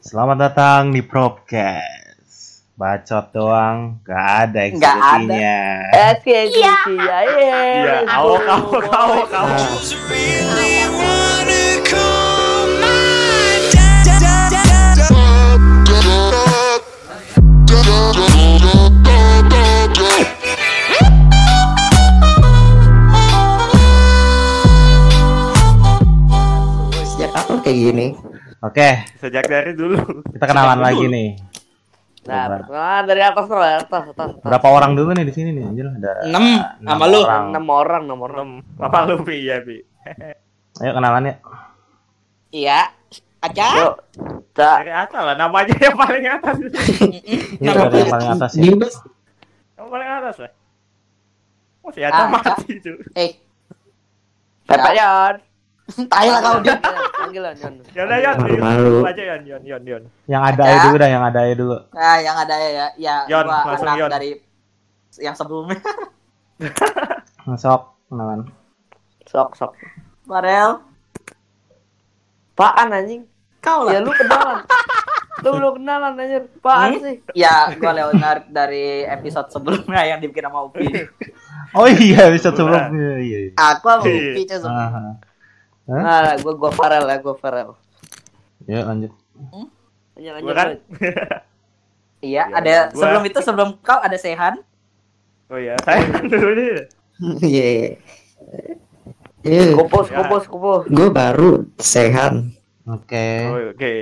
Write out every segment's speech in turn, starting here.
Selamat datang di Propcast. Bacot doang, gak ada Nggak ada. eksekusinya. Eksekusi ya, Iya, kau kau kau kau. Sejak kapan kayak gini? Oke, Sejak dari dulu. kita kenalan lagi nih. Nah, perkenalan dari atas dari atas, atas, atas. Berapa orang dulu nih di sini nih, Anjir? Ada Enam, enam sama lu. orang. Enam orang, enam orang. Enam. Apa lu Pi ya Pi? Ayo kenalan ya. Iya. Aca? Yuk, tak. Dari atas lah namanya yang paling atas. Ini dari yang paling atas ya. Dimas. Yang paling atas lah. Oh si Aca Ah, mati itu. Eh, Pepe Yon. Tahu lah kau dia. Panggil Yon, Yon. Ya udah Yon, aja Yon, Yon, Yon, Yon. Yang ada ya dulu dah, yang ada ya dulu. Nah, yang ada ya, ya, ya Yon, gua langsung Yon. dari yang sebelumnya. Sok kenalan. Sok, sok. Farel, Apaan anjing? kau Ya lah. lu kenalan. Lu belum kenalan anjir. Apaan Hmm? sih? Ya, gua Leonard dari episode sebelumnya yang dibikin sama Upi. Oh iya, bisa sebelumnya. Iya. iya. Aku sama Iya. Upi cuy. Ah, Hah? Nah, gua gua Farel ya, gua Farel. Ya lanjut. Lanjut, Gua lanjut. kan. lanjut. Iya, Ya, ada gua- sebelum itu sebelum kau ada Sehan. Oh iya, saya kan dulu nih. Iya. Iya, Kupus, Ya. kupus, kupus. gue baru sehan. Oke. Oh oke.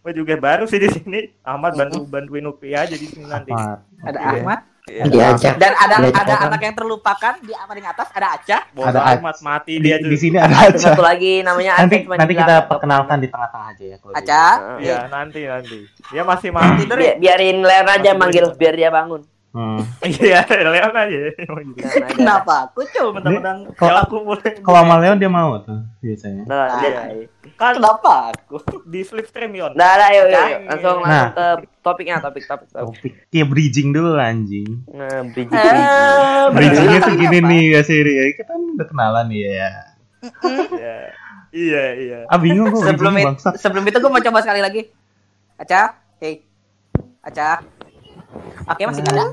Gue juga baru sih di sini. Ahmad bantu bantuin Upi aja di sini nanti. Ahmad. Ada Oke. Ahmad. Iya. Diajak. Dan ada Diajak ada orang. anak yang terlupakan di paling atas ada Aca. Bodoh Ada amat mati Di, dia tuh. di sini ada aja. satu lagi namanya Nanti cuma nanti di kita perkenalkan di tengah-tengah aja ya. kalau Aca. gitu. Iya, nanti nanti. Dia masih mati. Tidur ya? biarin Leon aja manggil biar dia bangun. Hmm. Iya, Leon aja. Jangan aja. Kenapa? Aku coba mentang-mentang Kalau- Ya aku boleh. Kalau sama Leon dia mau tuh biasanya. Nah, dia- Iya. Kan Kenapa aku? di slipstream Yon. Nah, nah, yuk, yuk, Nah. langsung Nah. langsung ke topiknya, topik, topik, topik. Topik kayak bridging dulu anjing. Nah, bridging, bridging. Eh, Bridgingnya tuh gini nih ya seri ya. Kita kan udah kenalan ya. Iya. Iya, iya. Ah bingung kok sebelum itu, bangsa. sebelum itu gue mau coba sekali lagi. Aca, hey, Aca. Oke masih nggak ada.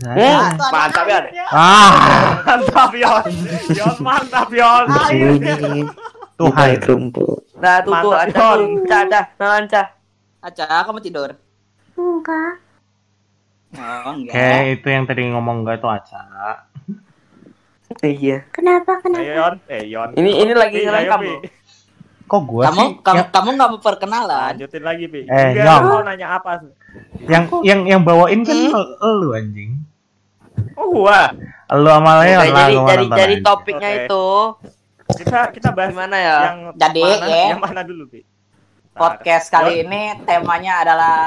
Ada. tuh ada. mantap ya. Ah, Mantap Yon. Yon mantap Yon. Sembunyi tuh di balik rumput. Nah, tuh, tuh, Aca, tuh. Cah, cah, nahan, cah. Aca, kamu tidur? Enggak. Oh, Oke, enggak. itu yang tadi ngomong enggak itu Aca. Iya. Kenapa? Kenapa? Yon. Eh Yon. Ini ini lagi ngerekam loh. Kok gua Kamu, sih? kamu, Yang, kamu nggak mau perkenalan? Lanjutin lagi, Pi. Eh, Enggak, Yon. mau nanya apa? Yang yang yang bawain kan Hmm? elu anjing. Oh, gua. Elu sama Leon Oke, lah jadi jadi topiknya Oke. itu Kita kita bahas gimana ya? yang Jadi, mana, ya. yang mana dulu, Pi? Ntar. Podcast kali ini temanya adalah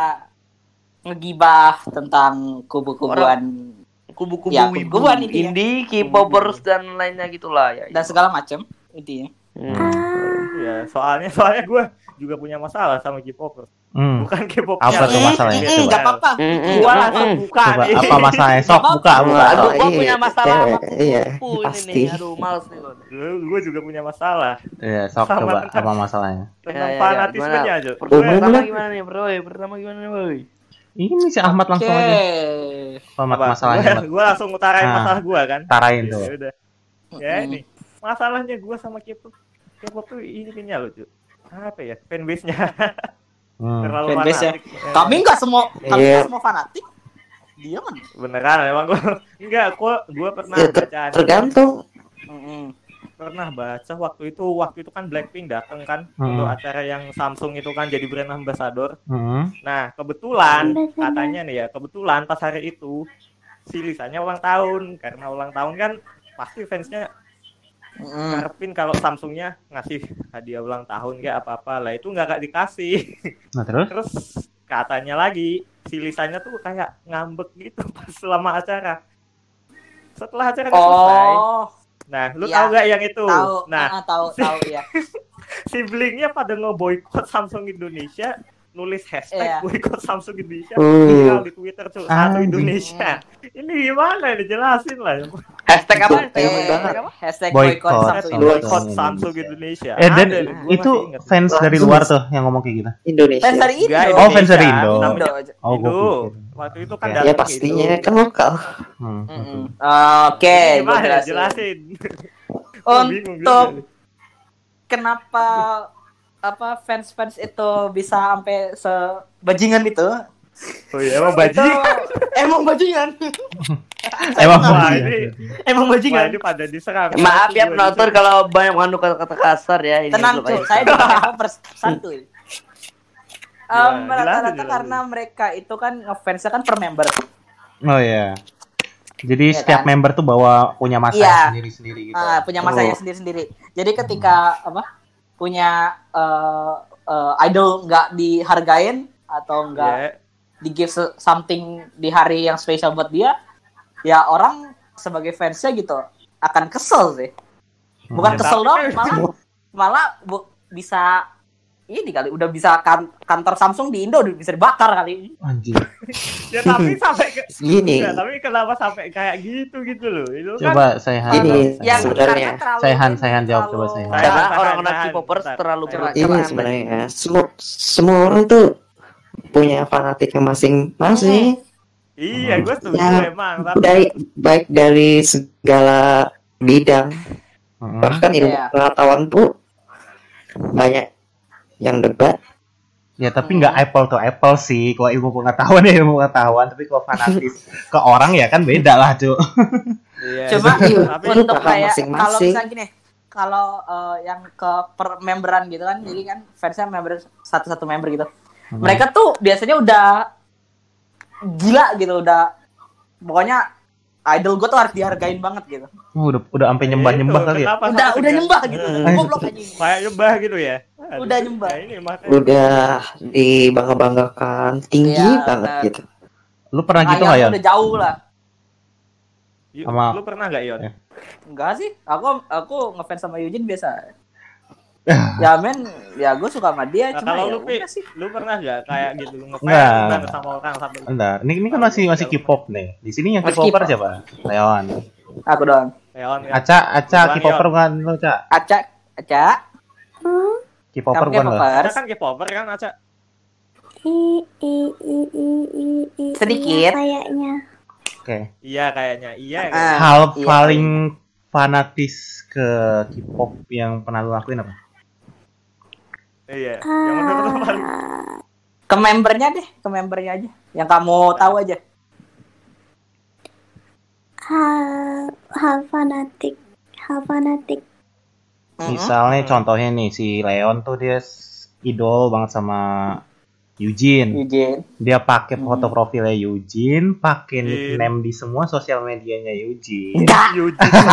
ngegibah tentang kubu-kubuan Kubu-kubu Ya, wibu, kubu-kubuan intinya. indie, K-popers dan lainnya gitulah ya. dan segala macam intinya. Hmm. Iya, soalnya soalnya gua juga punya masalah sama K-pop. Hmm. Bukan K-pop. Apa tuh masalahnya? Eh, Coba. nggak apa-apa. Gua langsung hmm. buka Coba nih. apa masalahnya? Sok buka buka. Aduh, gua Iya, punya masalah sama iya, kubu ini pasti. nih. Aduh, males nih gua. Gue juga punya masalah Iya, sok Sama coba apa masalahnya? tentang Ya, ya, ya. fanatismenya aja. Pertama gimana nih, bro? Pertama gimana nih, boy? Ini si Ahmad langsung Oke. aja. Ahmad masalahnya. Gue langsung utarain Ah. masalah gue kan. Tarain Ya tuh. udah. Ya ini masalahnya gue sama K-pop. K-pop tuh ini kayaknya loh, cuy. Apa ya? Fanbase-nya Hmm. terlalu Fanbase-nya. fanatik. Ya. Kami nggak semua, kami nggak semua fanatik. Dia kan. beneran emang gue enggak gue gue pernah Ya, ter- baca tergantung. Pernah baca waktu itu waktu itu kan Blackpink datang kan Hmm. untuk acara yang Samsung itu kan jadi brand ambassador Hmm. nah kebetulan katanya nih ya kebetulan pas hari itu si Lisanya ulang tahun karena ulang tahun kan pasti fansnya Mm-mm. ngarepin kalau Samsungnya ngasih hadiah ulang tahun kayak apa apa lah itu nggak dikasih Nah terus? terus katanya lagi si Lisanya tuh kayak ngambek gitu pas selama acara setelah acara selesai Oh, nah lu Iya. tahu gak yang itu tahu. nah Ah, tahu, tahu ya. siblingnya pada ngeboikot Samsung Indonesia nulis hashtag Iya. boykot Samsung Indonesia Uh. viral di Twitter tuh satu. Indonesia. Ini gimana dijelasin lah. Hashtag apa? Itu Hashtag emang apa? Hashtag Boykot Samsung Samsung. Indonesia. Boykot Samsung Indonesia. Eh dan Ada itu fans dari luar tuh yang ngomong kayak gitu. Indonesia. Fans dari Indo. Oh, fans dari Indonesia. Indo. Namanya Oh, Indo. Waktu itu kan Ya, datang Ya pastinya Indo. kan lokal. Hmm. Oke, jelasin. Untuk kenapa apa fans-fans itu bisa sampai sebajingan itu? Oh iya, emang Itu bajingan. emang bajingan. Emang ini emang bajingan. ini pada diserang. Maaf ya penonton kalau banyak mengandung kata-kata kasar ya. Ini Tenang cuy, aja. saya. Um, Gila, rata-rata karena mereka itu kan ngefansnya kan per member. Oh iya. Jadi Iya setiap kan? member tuh bawa punya masa Iya. sendiri-sendiri gitu. Ah, punya masanya sendiri-sendiri. Jadi ketika apa punya eh, eh, idol nggak dihargain atau nggak Iya. di give something di hari yang spesial buat dia, ya orang sebagai fansnya gitu akan kesel sih. Bukan Ya, kesel tapi dong, kan- malah malah bu- bisa ini kali udah bisa kan, kantor Samsung di Indo udah bisa dibakar kali. Anjir. Ya tapi sampai ke Gini, Enggak, tapi kenapa sampai kayak gitu gitu loh? Itu kan Coba saya Han. Ini Yang sebenarnya. Saya Han, saya Han jawab, terlalu- coba saya Karena orang-orang K-popers terlalu Coba, berlebihan. ini sebenarnya semua semua orang tuh punya fanatiknya masing-masing. iya, gue setuju Ya, emang, tapi Baik baik dari segala bidang, Hmm. bahkan ilmu Iya. pengetahuan pun banyak yang debat. Ya tapi nggak apple to apple sih. Kalau ilmu pengetahuan ya ilmu pengetahuan, tapi kalau fanatis ke orang ya kan beda lah, Cuk. Iya, Cuma tapi untuk paham kayak kalau misalnya gini kalau eh, yang ke per memberan gitu kan jadi kan fansnya member satu-satu member gitu Hmm. mereka tuh biasanya udah gila gitu udah pokoknya idol gue tuh harus dihargain banget gitu Oh, udah udah sampai nyembah-nyembah itu, kali ya. kenapa udah udah nyembah gitu Hmm. goblok aja ini. Kayak nyembah gitu ya? Aduh, Udah nyembah. nah ini. Udah dibangga-banggakan tinggi Iya, banget gitu. Lu pernah gitu Ayam nggak ya? udah jauh lah Sama- Lu pernah nggak Yon? Ya. enggak sih aku aku ngefans sama Eugene biasa ya men ya gue suka sama dia Nah, cuma kalau ya lu Pi, udah sih lu pernah nggak kayak gitu ngefans Nggak. sama orang sampai Bentar, ini, ini kan masih masih K-pop nih. Di sini yang K-popper K-pop. siapa? Leon. aku doang Leon kan? Aca, Aca K-popper kan lu, Ca? acak acak K-popper kamu kan lo. Aca K-popers kan K-popper kan Aca? I, i, i, i, i, i, Sedikit. iya, kayaknya. Oke. Iya kayaknya, iya. Ah. Hal iya. paling fanatis ke K-pop yang pernah lu lakuin apa? Iya. Yang menurut lu paling Ah, ke membernya deh ke membernya aja yang kamu tahu aja hal hal fanatik hal fanatik. Misalnya contohnya nih si Leon tuh dia idol banget sama Eugene. Eugene Dia pakai Hmm. foto profilnya Eugene, pakai Iya. nickname di semua sosial medianya Eugene. enggak Eugene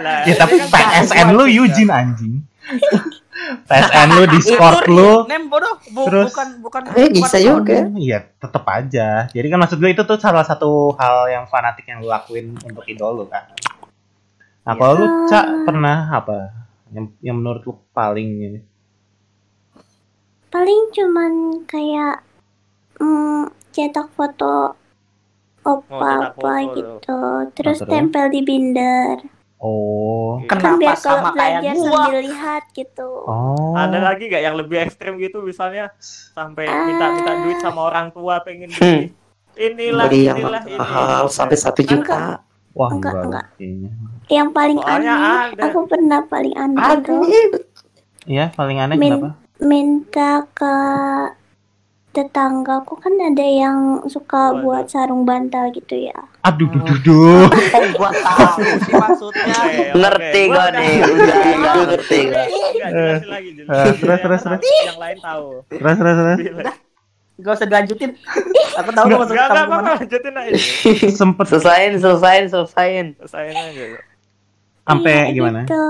lah. Ya tapi Ini kan PSN lu. Eugene anjing. PSN lu Discord itu lu. name bodoh Bu- Terus- bukan bukan Eh, bisa bukan- juga. Iya, tetep aja. Jadi kan maksud gue itu tuh salah satu hal yang fanatik yang lu lakuin untuk idol lu kan. Nah, kalau lu Cak pernah apa? Yang, yang menurut lu paling ini? paling cuman kayak mm, cetak foto Oh, opa cetak apa foto. gitu terus terus? tempel di binder Oh. kan kenapa biar kalau sama kayak belajar gua sambil lihat gitu Oh. Ada lagi gak yang lebih ekstrim gitu misalnya sampai minta-minta duit sama orang tua pengen Hmm. beli inilah Beli yang inilah ini. mahal sampai satu juta. Wah, Enggak, enggak, enggak. kayaknya. yang paling Soalnya aneh ada. aku pernah paling aneh Iya, paling aneh Min- kenapa? minta ke tetanggaku kan ada yang suka Waduh. buat sarung bantal gitu ya Aduh, duh, duh, duh. oh gua tahu sih maksudnya. Ngerti udah- nih, udah ngerti lagi, Eh, jelasin. terus, terus, Yang- terus. Yang lain tahu. Terus, terus, terus. gak usah dilanjutin aku tahu Enggak, enggak, kamu apa-apa, lanjutin aja. Sempet Selesain, selesain, selesain. Selesain aja. sampai Iya, gimana? gitu.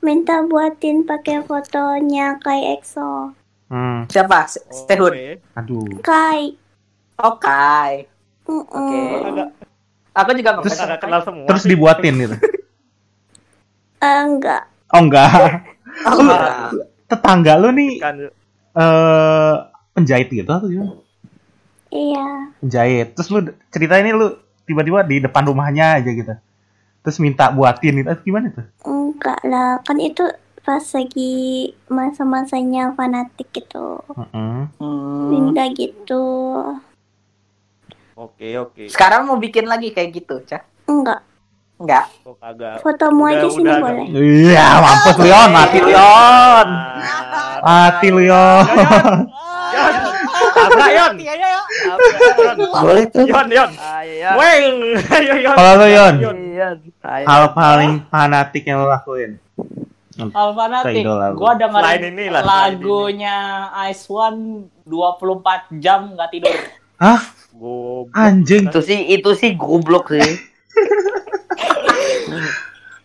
minta buatin pakai fotonya kayak EXO Hmm, siapa Se- Sehun Oke. aduh. Kai oh Kai Mm-mm. Oke. Agak aku juga nggak Terus- agak kenal semua. Terus dibuatin gitu. Eh, enggak Oh enggak. Oh, Lu- enggak. Tetangga lu nih Kan eh penjahit gitu atau gimana? Iya. Penjahit. Terus lu cerita ini lu tiba-tiba di depan rumahnya aja gitu. Terus minta buatin gitu. Atau gimana tuh? Enggak lah, kan itu pas lagi masa-masanya fanatik gitu. Heeh. Hmm. Minta gitu. Oke oke. Sekarang mau bikin lagi kayak gitu, Cah? Enggak. Enggak. Kok kagak. Fotomu Udah- aja sini udah boleh. Iya, mampus Leon, mati Leon. Ah, Mati Leon. Yon, apa Yon? Boleh tuh. Yon, Yon. Ayo, ya. Weng, ayo Yon. Kalau lu Yon, Iya. Ayo. hal paling fanatik yang lu lakuin. Hal fanatik. Keidola lu. Gua dengerin ini lah, lagunya Ice One 24 jam nggak tidur. Hah? Goblok. Anjing. Itu sih itu sih goblok sih.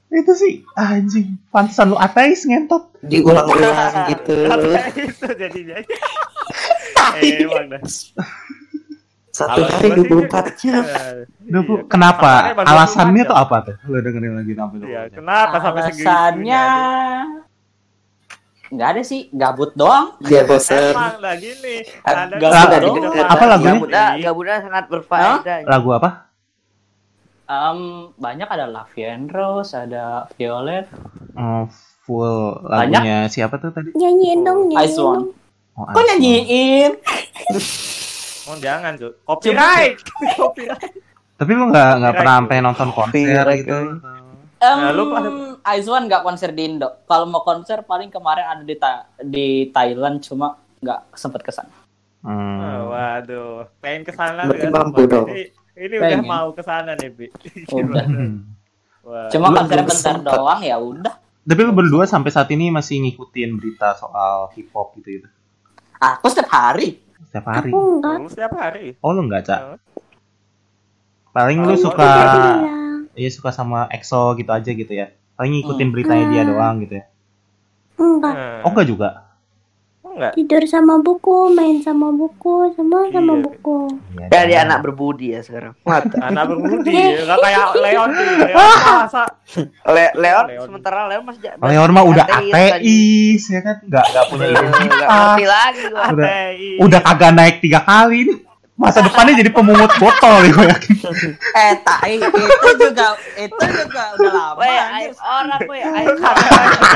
Itu sih anjing. Pantesan lu ateis ngentot. Diulang-ulang gitu. itu jadinya. Emang dah. Satu hari 24 jam. Duh, Bu, Iya. kenapa? Alasannya tuh apa tuh? Lu dengerin lagi sampai Iya, 24 jam. kenapa sampai segitunya? Alasannya nggak ada sih, gabut doang. Dia bosen. Emang lah gini. Ah, Ada sudah doang. Apa lagunya? Gabuda, Gabuda sangat berfaedah. Lagu apa? Em, banyak ada Love and Rose, ada Violet. Oh, full lagunya siapa tuh tadi? Nyanyiin dong, nyanyiin Ice One. dong. Oh, Kok nyanyiin? Oh, jangan, Cuk. Copyright. Copyright. Tapi lu nggak nggak pernah sampai nonton konser gitu? Em, Nah, lu One nggak konser di Indo. Kalau mau konser paling kemarin ada di Tha- di Thailand cuma nggak sempet ke sana. Hmm. Oh, waduh, pengen ke sana Berarti kan? mampu dong. Ini, ini udah Pengen. mau ke sana nih, Bi. Udah. Wah. Cuma konser bentar doang ya udah. Tapi lu berdua sampai saat ini masih ngikutin berita soal hip hop gitu gitu Aku setiap hari. Setiap hari. Aku enggak. Lu setiap hari. Oh lu nggak cak? Oh. Paling lu Oh, suka, Bilang. iya suka sama EXO gitu aja gitu ya. Paling ngikutin beritanya dia doang gitu ya. Enggak. Hmm. Oh enggak juga? Enggak. Tidur sama buku, main sama buku, semua sama Iya. buku. Iya. Jadi anak berbudi ya sekarang. Mata. Anak berbudi, nggak kayak Leon nih. Leon masa Le Leon, Leon. sementara Leon masih Leon mah udah ateis ya kan, nggak nggak punya Nggak identitas. ngerti lagi gua. Udah, udah kagak naik tiga kali nih. Masa depannya jadi pemungut botol nih gue yakin. Eh, tai itu juga itu juga udah lama. Weh, anjir. aib orang weh, aib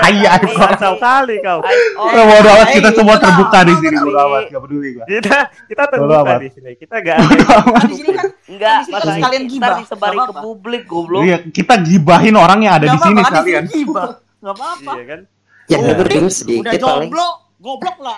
Iya, aib orang. Kali kau. Aib Oh, orang. amat kita semua terbuka di sini bodo amat, nggak peduli gua. Kita kita terbuka di sini. Kita gak Kan di sini kan Enggak, Kan di sini masa sekalian ini gibah. disebarin ke publik goblok. Iya, kita gibahin orang yang ada di sini kan sini gibah. Nggak apa-apa. Iya kan? Ya Udah sedikit paling. jomblo, goblok lah.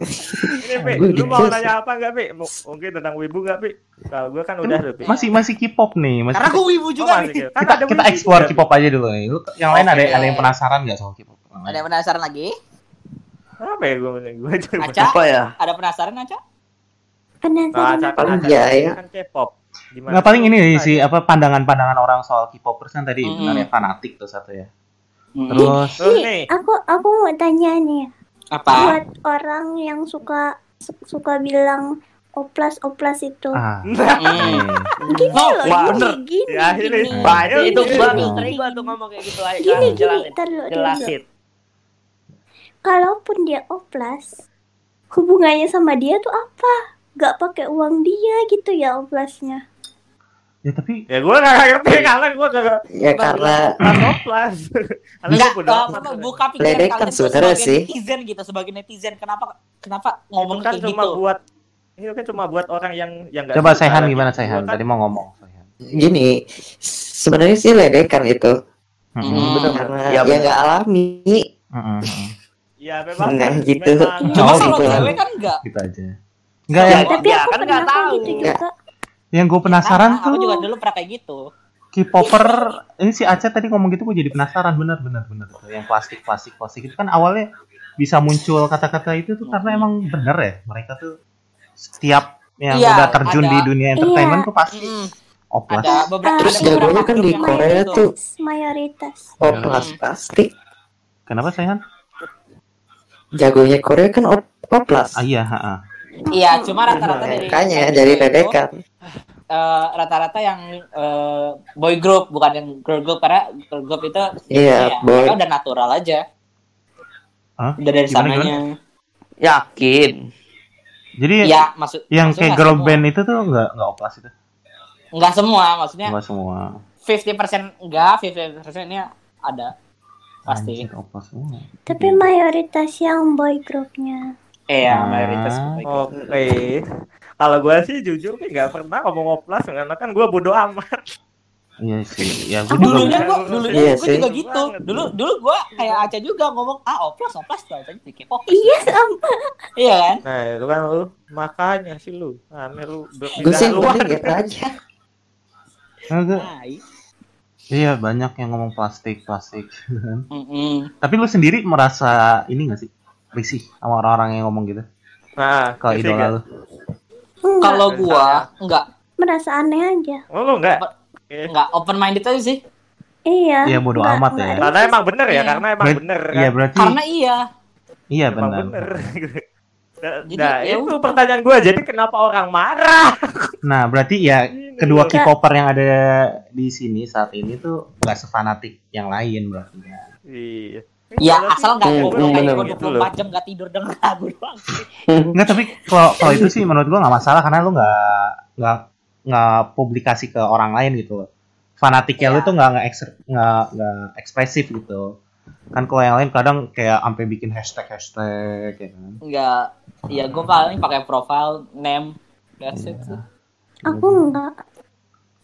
Ini, Pi, Gue lu mau nanya apa enggak, Pi? Mu- Mungkin tentang Wibu enggak, Pi? Kalau gua kan udah tuh, Pi. Masih masih K-pop nih, masih Karena gue wibu Oh, juga masih nih. gitu. Kan kita ada kita explore. K-pop aja dulu nih. Lu yang lain ada ada yang penasaran nggak soal K-pop? Ada yang penasaran lagi? Apa ya gua gua aja. Apa ya? Ada penasaran? Nah, Penasaran. Kan Paling iya, ya. kan K-pop. Gimana? Nggak paling ini sih apa pandangan-pandangan orang soal K-popers kan tadi Mm. benar ya fanatik tuh satu ya. Hmm. Terus Terus nih, Aku aku mau tanya nih, Apa? buat orang yang suka su- suka bilang oplas oplas itu. ah, Hmm. Gini Oh, loh, wah, gini, bener. gini, Ya, ini. gini. Wah, itu, Gini, gua gini. sering gua tuh ngomong kayak gitu aja. Gini, gini, Jelasin. dulu. Jelasin. Kalaupun dia oplas, hubungannya sama dia tuh apa? Gak pakai uang dia gitu ya oplasnya. Ya tapi ya gua enggak ngerti karena gua enggak Ya karena oplas. Karena Enggak, oplas. buka pikiran kalian tuh sebenarnya sebagai sih. netizen gitu, sebagai netizen. Kenapa kenapa ngomong kan kayak cuma gitu? buat itu kan cuma buat orang yang yang enggak coba Saihan gimana Saihan? Kan, Tadi mau ngomong. Saihan. gini, sebenarnya sih ledekan itu. Hmm. Karena Ya, ya nggak alami. Ya memang Nah, kan, gitu. memang. Cuma Oh, kalau gitu. cewek kan enggak. Gitu aja. Enggak Ya, yang Tapi ya, aku kan pernah nggak kok tahu. gitu Ya. juga. Yang gue penasaran Nah, aku tuh juga dulu pernah kayak gitu. K-popper ini si Aca tadi ngomong gitu gue jadi penasaran bener bener bener tuh yang plastik plastik plastik itu kan awalnya bisa muncul kata-kata itu tuh karena emang bener ya mereka tuh setiap yang Iya, udah terjun ada. di dunia entertainment Iya. tuh pasti Mm-mm. oplas Ada beberapa Terus ada beberapa jagonya kan di Korea kayak gitu. tuh Mayoritas. oplas plastik. kenapa Saihan? Jagonya Korea kan op oplas. Ah iya ha, ha. Iya, cuma rata-rata dari Makanya dari jadi itu, ledekan. eh, rata-rata yang eh, boy group bukan yang girl group karena girl group itu Iya, ya, boy. udah natural aja. Hah? Udah dari Gimana, sananya. Yakin. Jadi ya maksud yang kayak girl semua. band itu tuh nggak nggak oplas itu. nggak semua maksudnya Enggak semua. 50% enggak 50% ini ada pasti Anjir, oplas semua. Tapi mayoritas yang boy groupnya. Iya Ah. mayoritas Oke. Kalau gue sih jujur nih nggak pernah ngomong oplas karena kan gue bodo amat. Iya sih. Ya gue dulunya juga. gua dulunya Iya gua sih. juga gitu dulu dulu gua kayak Aca juga ngomong ah oplas oplas tuh Aca di K-pop Iya sama. iya kan Nah itu kan lu makanya sih lu. Aneh lu Gue berpindah sih luar. gitu aja. Nah, nah, iya. Banyak yang ngomong plastik plastik. Mm-mm. Tapi lu sendiri merasa ini gak sih risih sama orang-orang yang ngomong gitu Nah, itu idola lu? Enggak, kalau gua enggak merasa aneh aja. Oh lu enggak? Enggak open minded aja sih Iya. Iya, bodo nggak- amat ya. risih. Karena emang bener ya, Iya. karena emang bener kan. Iya berarti. karena iya Iya Emang benar. bener. Nah, Jadi, nah, ya itu udah. pertanyaan gue. Jadi kenapa orang marah? Nah berarti ya kedua Enggak. K-popper yang ada di sini saat ini tuh nggak sefanatik yang lain berarti. ya. Iya. Ya Berarti asal nggak Hmm, goblok hmm, kayak loh. 24 jam nggak tidur denger lagu doang. Nggak tapi kalau kalau itu sih menurut gua nggak masalah karena lu nggak nggak nggak publikasi ke orang lain gitu loh. Fanatiknya lu Iya. tuh nggak nggak nggak nggak ekspresif gitu. Kan kalau yang lain kadang kayak sampai bikin hashtag hashtag ya kan. enggak ya gua paling pakai profile name that's it sih. Aku enggak.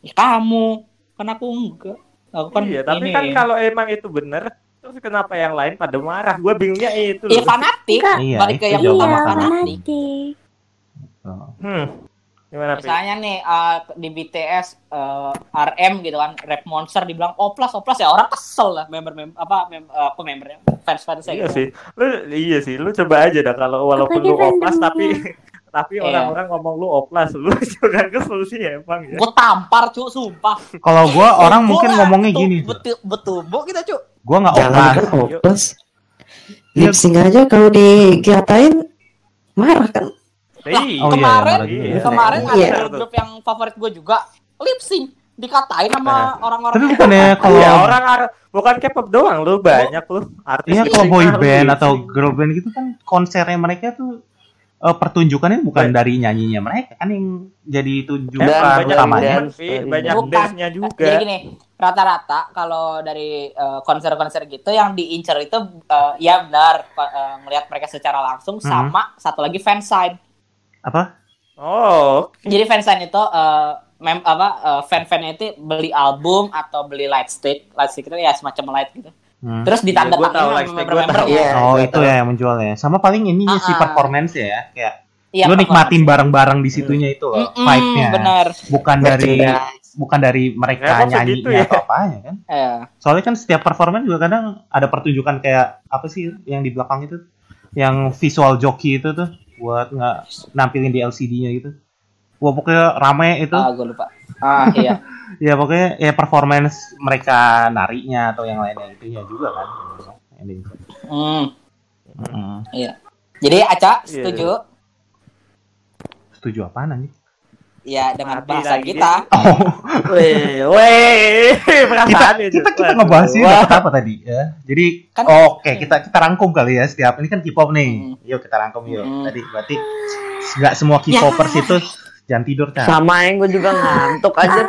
Ya, kamu kan aku enggak aku kan iya, tapi ini kan kalau emang itu bener, terus kenapa yang lain pada marah? Gue bingungnya itu ya loh. fanatik Enggak. Iya, balik ke itu yang Iya, fanatik fanatik. Oh. Hmm. Gimana, Pi? misalnya nih uh, di BTS uh, RM gitu kan rap monster dibilang oplas oplas ya orang kesel lah member member apa mem, uh, apa membernya fans fansnya Iya gitu sih. Lu iya sih, lu coba aja dah kalau walaupun Apalagi lu oplas tapi tapi Iya. orang-orang ngomong lu oplas, lu juga kesel sih ya, Bang ya. gue tampar cu sumpah Kalau gua orang mungkin ngomongnya betul- gini. betul betul bu kita cu Gua nggak oplas. kan hopeless. Lip sync aja kalau dikatain marah kan. lah Iya. Oh, iya, kemarin juga. kemarin Iya. ada group yang favorit gue juga lip sync dikatain sama orang-orang Tapi bukannya kalau Iya, orang ar- bukan K-pop doang lu, banyak lu. Artis Iya lip kalau boy band atau girl band gitu kan konsernya mereka tuh eh, pertunjukannya bukan Baik. dari nyanyinya mereka kan yang jadi Emang tunjukan banyak utamanya. dance, Pi. banyak Bukan. dance-nya juga. Jadi gini, rata-rata kalau dari eh, konser-konser gitu yang diincar itu eh, ya benar eh, ngelihat mereka secara langsung Mhm. sama satu lagi fansign. Apa? Oh, Jadi fansign itu eh, mem apa eh, fan-fannya itu beli album atau beli light stick, light stick itu ya semacam light gitu. Hmm. Terus ditanda tahu tangan sama gua member-member. Iya. Oh itu ya yang menjualnya. Sama paling ini si Ah-ah. performance ya, kayak Iya, lu nikmatin bareng-bareng di situnya itu loh, Mm-mm, vibe-nya. Benar. Bukan dari bukan dari mereka Ya, emang nyanyinya segitu ya. atau apanya kan. Eh, Soalnya kan setiap performance juga kadang ada pertunjukan kayak apa sih yang di belakang itu, yang visual joki itu tuh buat nggak nampilin di LCD-nya gitu. Wah pokoknya rame itu. ah, gue lupa. Ah, iya. ya pokoknya ya performance mereka narinya atau yang lainnya itu ya juga kan. Ini. Hmm, Mm-mm. iya. Jadi Aca Iya. setuju Setuju apaan anjing? ya dengan Mati bahasan lagi kita. Oh, weh, weh, kita kita kita ngebahas ini apa tadi ya. Jadi Kan- oke kita kita rangkum kali ya setiap ini kan K-pop nih. Hmm. Yuk kita rangkum yuk. Hmm. Tadi berarti nggak semua K-popers itu jangan tidur kan. Sama yang gue juga ngantuk aja.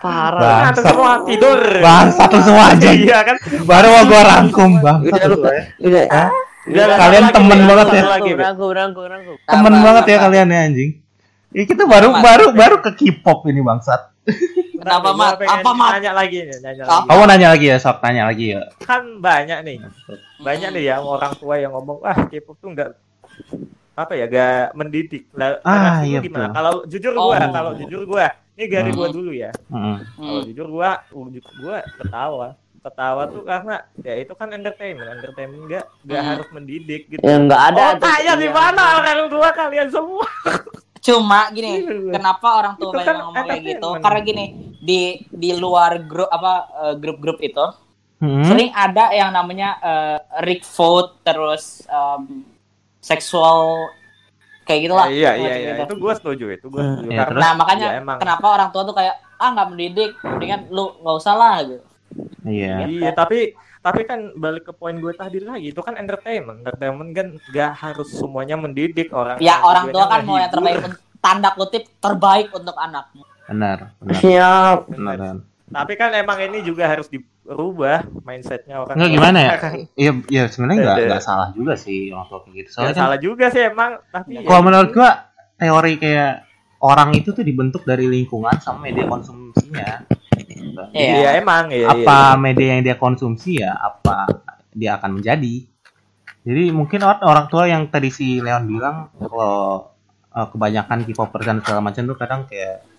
Parah. Ngantuk semua tidur. Bang satu semua aja. Iya kan? Baru mau gua rangkum bang. Udah lu Satu, ya. udah Hah? Udah, Kalian satu temen banget satu ya. lagi, Be. Rangkum, rangkum, rangkum. Temen banget ya kalian ya anjing. Ya, kita baru baru baru ke K-pop ini bangsat. Kenapa, Mat? Apa, Mat? Nanya lagi nih, nanya lagi. Kamu nanya lagi ya, sok nanya lagi ya. Kan banyak nih. Banyak nih ya orang tua yang ngomong, "Wah, K-pop tuh enggak apa ya, gak mendidik." Lah, Ah, iya, gimana? betul. Kalau jujur gua, Oh. kalau jujur gua, ini dari Hmm. gua dulu ya. Mm-mm. Kalau Hmm. jujur gua, ujuk gua ketawa. Ketawa tuh karena ya itu kan entertainment, entertainment enggak enggak Hmm. harus mendidik gitu. Ya enggak ada. oh, tuh. tanya di Iya. mana orang tua kalian semua? Cuma gini, Iya. kenapa orang tua Itu banyak kan ngomong kayak gitu? Karena gini, di di luar grup apa eh, grup-grup itu Hmm? sering ada yang namanya eh, Rick vote terus em, seksual kayak gitulah. iya iya iya, gitu. itu gua setuju itu gua Hmm, setuju. iya, Karena? Nah makanya ya, emang. kenapa orang tua tuh kayak ah nggak mendidik, mendingan lu nggak usah lah gitu. Iya. Iya, tapi tapi kan balik ke poin gue tadi lagi itu kan entertainment entertainment kan nggak harus semuanya mendidik orang Ya orang tua kan mau yang terbaik tanda kutip terbaik untuk anaknya. benar benar Siap. benar tapi kan emang ini juga harus dirubah mindsetnya orang Enggak tua. gimana ya? Iya, iya sebenarnya nggak nggak salah juga sih orang tua kayak gitu. Nggak Soalnya kan salah juga sih emang tapi ya kalau menurut gua teori kayak orang itu tuh dibentuk dari lingkungan sama media konsumsinya. Iya. iya emang iya, iya. Apa media yang dia konsumsi ya, apa dia akan menjadi. Jadi mungkin orang, orang tua yang tadi si Leon bilang kalau eh, kebanyakan K-popers dan segala macam tuh kadang kayak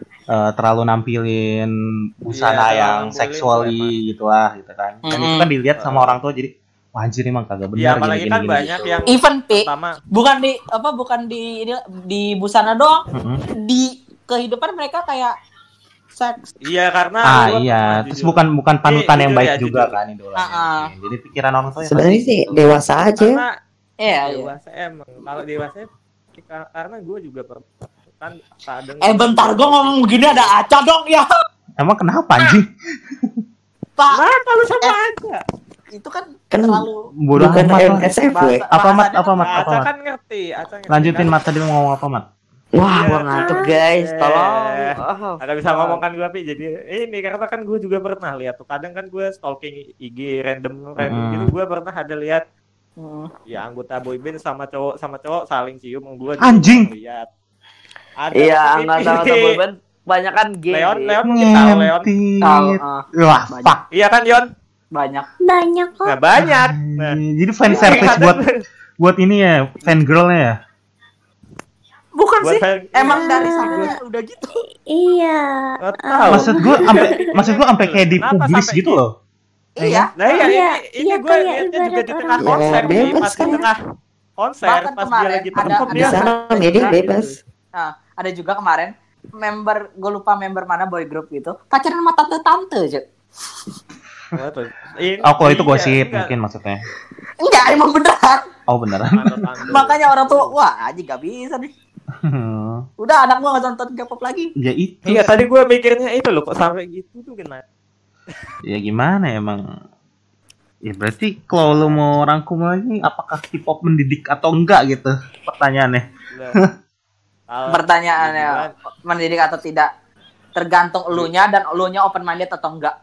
eh, terlalu nampilin busana Iya, yang seksuali gitu lah gitu kan. Dan itu Mm-mm. kan dilihat sama orang tua jadi wah anjir emang kagak benar Iya, apalagi gini, kan gini, banyak gitu. yang Even Pi, pertama bukan di apa bukan di ini di busana doang, Mm-mm. di kehidupan mereka kayak seks. iya karena Ah iya, terus jujur. bukan bukan panutan Iya, yang jujur baik ya, juga jujur. kan idolanya. Ah, ah. Jadi pikiran orang tua yang Sebenarnya sih gitu. dewasa aja. karena Iya, iya. dewasa emang kalau dewasa karena gue juga pernah kan kadang Eh bentar, gue ngomong begini ada aca dong ya. Emang kenapa anjing? Pak, nah kalau sama aja itu kan Kan terlalu Bodoh bukan. NSFW. bahasa- Apa mat? Apa mat? Apa Aca mat? kan ngerti Aca ngerti Lanjutin kan? mat tadi mau ngomong apa mat? Wah, Iya. gua ngantuk guys. Tolong. Eh. Oh. Agak bisa ngomong kan gue Pi jadi ini karena kan gue juga pernah lihat tuh kadang kan gue stalking IG random random Mm. gitu gue pernah ada lihat Hmm. ya anggota boyband sama cowok sama cowok saling cium gue Anjing! lihat ada Iya, tuh enggak Pi. tahu tahu ban banyak kan gay. Leon. Leon mungkin tahu Leon Tahu, Ngentit. ah, Wah, Banyak. iya kan Yon banyak. Banyak kok. nah banyak nah Anjing. Jadi fan service kadang- buat buat ini ya, fan girlnya ya. Bukan buat sih, fan- emang Iya. dari sananya udah gitu. Iya. Tahu. Maksud gua sampai maksud gua sampai kayak dipublis gitu loh. Iya. Nah iya, Iya, ini, ini iya, gue kayak liatnya juga di tengah orang- konser Ya, nih, bebas pas di tengah konser, pas dia lagi perform dia Bisa nggak- media bebas. Nah, ada juga kemarin member gue lupa member mana boy group gitu pacaran sama tante tante aja tuh? Oh, kalau itu iya, gosip enggak. mungkin maksudnya. enggak emang beneran Oh, beneran. Makanya orang tua wah aja gak bisa nih udah anak gua gak nonton K-pop lagi ya itu. Iya, tadi gue mikirnya itu loh, kok sampai gitu tuh kenapa? Ya gimana emang? Ya berarti kalau lu mau rangkum lagi apakah K-pop mendidik atau enggak gitu pertanyaannya. Nah, kalau- pertanyaannya mendidik atau tidak tergantung elunya dan elunya open minded atau enggak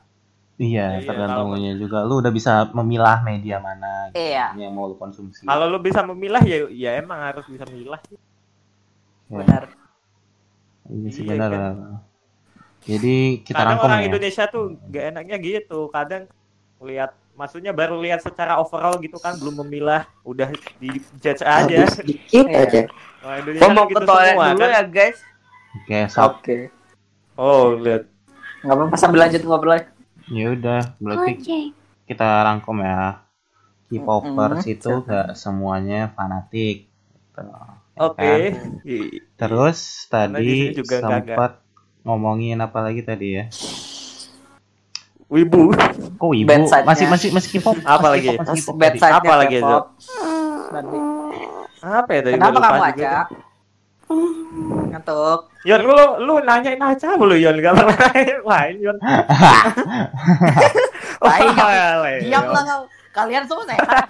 Iya, Iya, tergantung kalau- nya juga. Lu udah bisa memilah media mana gitu, Iya. yang mau lu konsumsi. Kalau lu bisa memilah ya, ya emang harus bisa memilah. sih. Ya, benar Iya sih Iya, benar. kan? benar. Jadi kita Kadang rangkum orang ya. Indonesia tuh gak enaknya gitu. Kadang lihat, maksudnya baru lihat secara overall gitu kan, belum memilah, udah di judge aja. Habis dikit Iya. aja. Indonesia Gua mau gitu ke toilet semua, dulu kan. ya, guys. Oke, sob. oke Oh, lihat. nggak apa-apa sambil lanjut ngobrol Ya udah, berarti Ojek. kita rangkum ya. K-popers Mm-mm. itu gak semuanya fanatik. Gitu. Ya Oke. kan? I- Terus tadi juga sempat ngomongin apa lagi tadi ya? Wibu. Kok ibu Bad side-nya. masih masih masih K-pop? Apa masih lagi? Apa lagi, Zo? Nanti. Apa ya tadi? kenapa kamu aja tuh. ngantuk Yon, lu lu nanyain aja lu Yon, gak pernah lain Yon. Leo. diam lah kau kalian semua sehat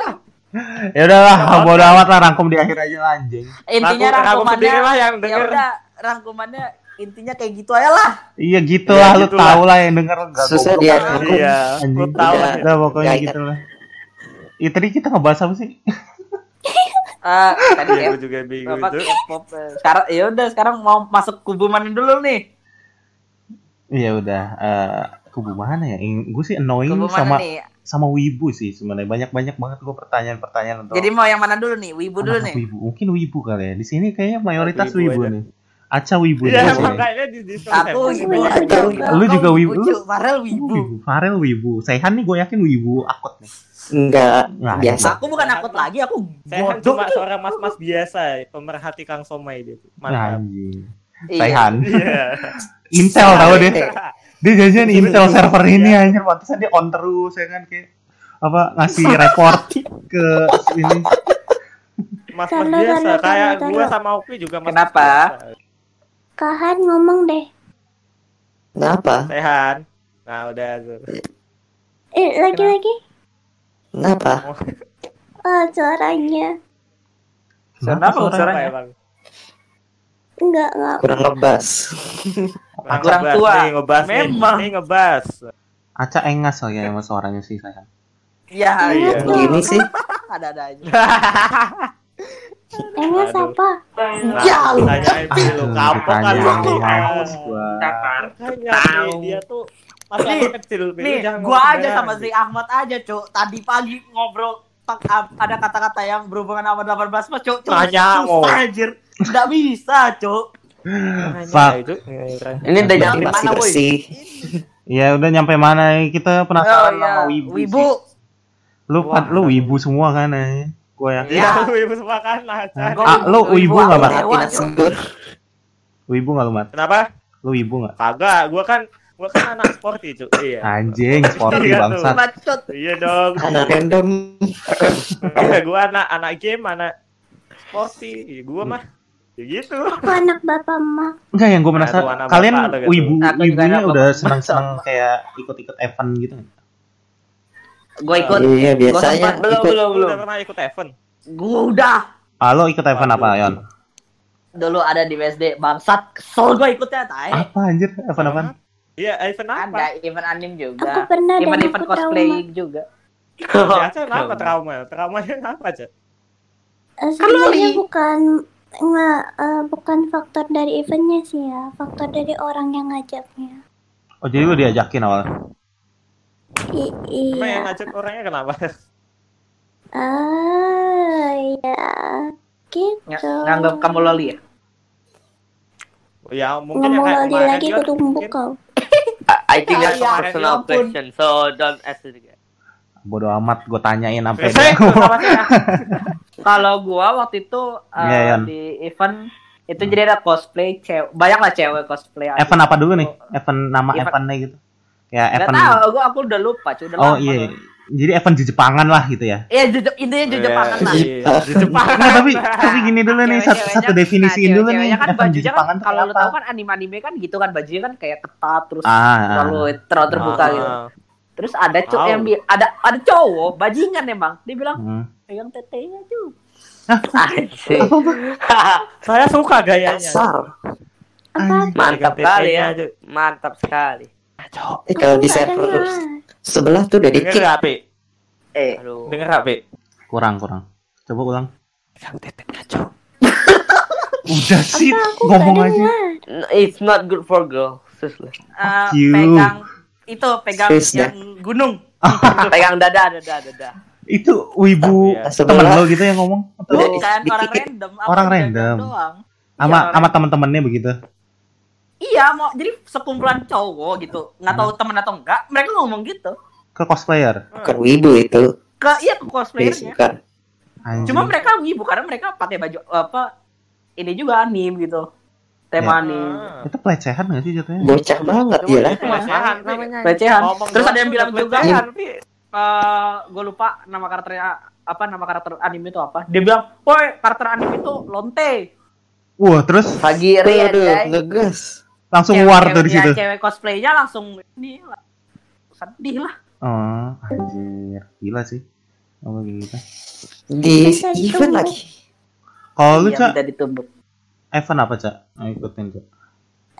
Ya udahlah, Nggak bodo amat lah rangkum di akhir aja anjing. intinya rangkumannya sendiri lah yang ya denger. udah rangkumannya intinya kayak gitu aja lah Iya gitu Ya, lah, lu gitu lah. tahu lah yang denger enggak Susah dia rangkum. Iya, lu tahu lah. Udah pokoknya gitu lah. Iya tadi kita ngebahas apa sih? Eh, tadi Iya, ya gue juga bingung itu. Sekarang ya udah sekarang mau masuk kubu mana dulu nih Iya udah, eh kubu mana ya? Gue sih annoying kubu sama nih sama wibu sih sebenarnya banyak banyak banget gue pertanyaan-pertanyaan untuk jadi mau yang mana dulu nih wibu dulu nih wibu. Mungkin wibu kali ya. Di sini kayaknya mayoritas Wibu wibu nih. Aca wibu Iya, emang sini. kayaknya di di aku wibu Wibu. aja Lu juga wibu. Cuk. Farel Lu wibu wibu. Farel wibu. Saihan nih gue yakin wibu akut nih. Enggak, Nah, biasa. aku bukan akut lagi aku bodoh cuma seorang mas-mas biasa, pemerhati Kang Somai dia. tuh. Nah, Mantap. Iya. Iya. Intel tahu deh. Eh, Dia jajan Intel server ini Iya. anjir pantesan dia on terus ya kan kayak apa ngasih report ke ini. Mas-mas Taruh, biasa kayak taruh. sama Opi juga mas Kenapa? Kahan ngomong deh. Kenapa? Sehan. Nah, udah tuh. Eh, lagi-lagi. Kenapa? Ah, suaranya. Kenapa suaranya? suaranya? Enggak, enggak. Kurang ngebas. Nah, Kurang ngebas tua. nih, ngebas. Memang. Nih ngebas. Aca engas oh ya emang suaranya sih sayang. Iya, Iya. iya. Gini sih. Ada-ada aja. Enggak Aduh. apa? Nah, Ya, lu. tanyain sih lu Aduh, kapok kan lu Tahu. dia tuh masih Nih, kecil. Nih, gua aja sama si Ahmad aja, Cuk. Tadi pagi ngobrol tak ada kata-kata yang berhubungan sama 18 plus, Cuk. Tanya, susah, mau. anjir. Enggak bisa, Cuk. Makanya Fuck. itu. Ini udah Jadi nyampe mana, bersih boy? Ya udah nyampe mana kita Oh, penasaran iya. sama wibu. Wibu. sih. Lu lu wibu semua kan ya. Gua yakin. Iya, lu ibu semua kan Aca. Gua Ah, lu wibu nggak, Mat? Wibu nggak lu mat? Kenapa? Lu wibu nggak? Kagak, gua kan gua kan anak sporty, Cuk. Iya. Anjing, sporty Iya tuh. bangsat. Iya dong. Anak random. Iya, gua anak anak game, anak sporty. Iya, gua mah ya gitu. Aku anak bapak emak. Enggak yang gue Nah, penasaran. tuh anak Kalian bapak gitu. wibu juga wibunya anak udah senang-senang kayak ikut-ikut event gitu. Gue ikut. Iya biasanya sempat- belum, ikut. belum, Lu belum. udah pernah ikut event? Gua udah. Ah, lo ikut event apa, Yon? Dulu ada di BSD. Bangsat. Kesel gue ikutnya, tay. Apa anjir? Event apa? Iya, event apa? Ada event anim Aku juga. pernah dan Event-event aku trauma. cosplay juga. Ya, kenapa trauma? Traumanya apa, Aca? Eh, Sebenarnya bukan nggak eh, bukan faktor dari eventnya sih ya, faktor dari orang yang ngajaknya. Oh, jadi lu diajakin awal. I- Emang yang iya. ngajak orangnya kenapa? Ah, iya. Ng- Gitu. nganggap kamu loli ya? ya, mungkin yang Ngomong kayak lagi kemarin lagi mungkin- kau. I, I think that's Ah, a ya, personal ya question, so don't ask it again. Bodoh amat gue tanyain sampai Eh. Kalau gua waktu itu uh, Iya, Yan. di event itu jadi ada cosplay cewek, banyak lah cewek cosplay. event apa dulu nih? Event nama Event- eventnya gitu. Ya, Gak event. tahu, gua aku udah lupa, cuy, udah Oh lama. iya. Jadi event di Jepangan lah gitu ya. Iya, jujur- intinya jujur Jepangan lah. Iya, di Jepang. Nah, tapi tapi gini dulu nih satu, satu definisiin nah, dulu nih kan event di bajunya Jepangan kan kalau lu tahu kan anime-anime kan gitu kan bajunya kan kayak ketat terus Ah, ah. terlalu terlalu terbuka Ah. gitu. Terus ada cowok yang bi- ada ada cowok bajingan emang dia bilang Hmm. pegang tetenya tuh. Anjing. Saya suka gayanya. Mantap kali ya. aja. Mantap sekali. Eh kalau di server sebelah tuh udah Denger dikit. gak, Pi? Eh, Aduh. Denger Pi? Kurang, kurang. Coba ulang. Pegang tetenya, Cok. Udah sih ngomong aja. No, It's not good for girl. Seriously. eh, you. pegang itu pegang Space yang gunung. Pegang dada, dada, dada. Itu wibu Iya. temen lo gitu yang ngomong Bukan di- orang random, Orang random. doang. sama Iya, sama temen-temennya begitu. Iya, mau jadi sekumpulan cowok gitu. Nggak tahu temen atau enggak, mereka ngomong gitu. Ke cosplayer. Bukan wibu itu. Ke iya ke cosplayernya. Anjing. Cuma mereka wibu karena mereka pakai baju apa ini juga anim gitu. Tema Ya. anim. Ah. itu pelecehan gak sih jatuhnya? Bocah banget gila. itu pelecehan. Pelecehan. Terus ada yang bilang juga Pi. eh gue lupa nama karakternya apa nama karakter anime itu apa. Dia bilang, "Woi, karakter anime itu lonte." Wah, terus Pagi Aduh, Rian, aduh, guys. ngegas. Langsung Cewek- war tuh di ceweknya- situ. Cewek cosplaynya langsung ini lah. Sedih lah. Oh, anjir. Gila sih. Oh, gitu. Di Bisa event ditumbuk. lagi. Kalau lu, Iya, Cak, event apa, Cak? Nah, ikutin, Cak.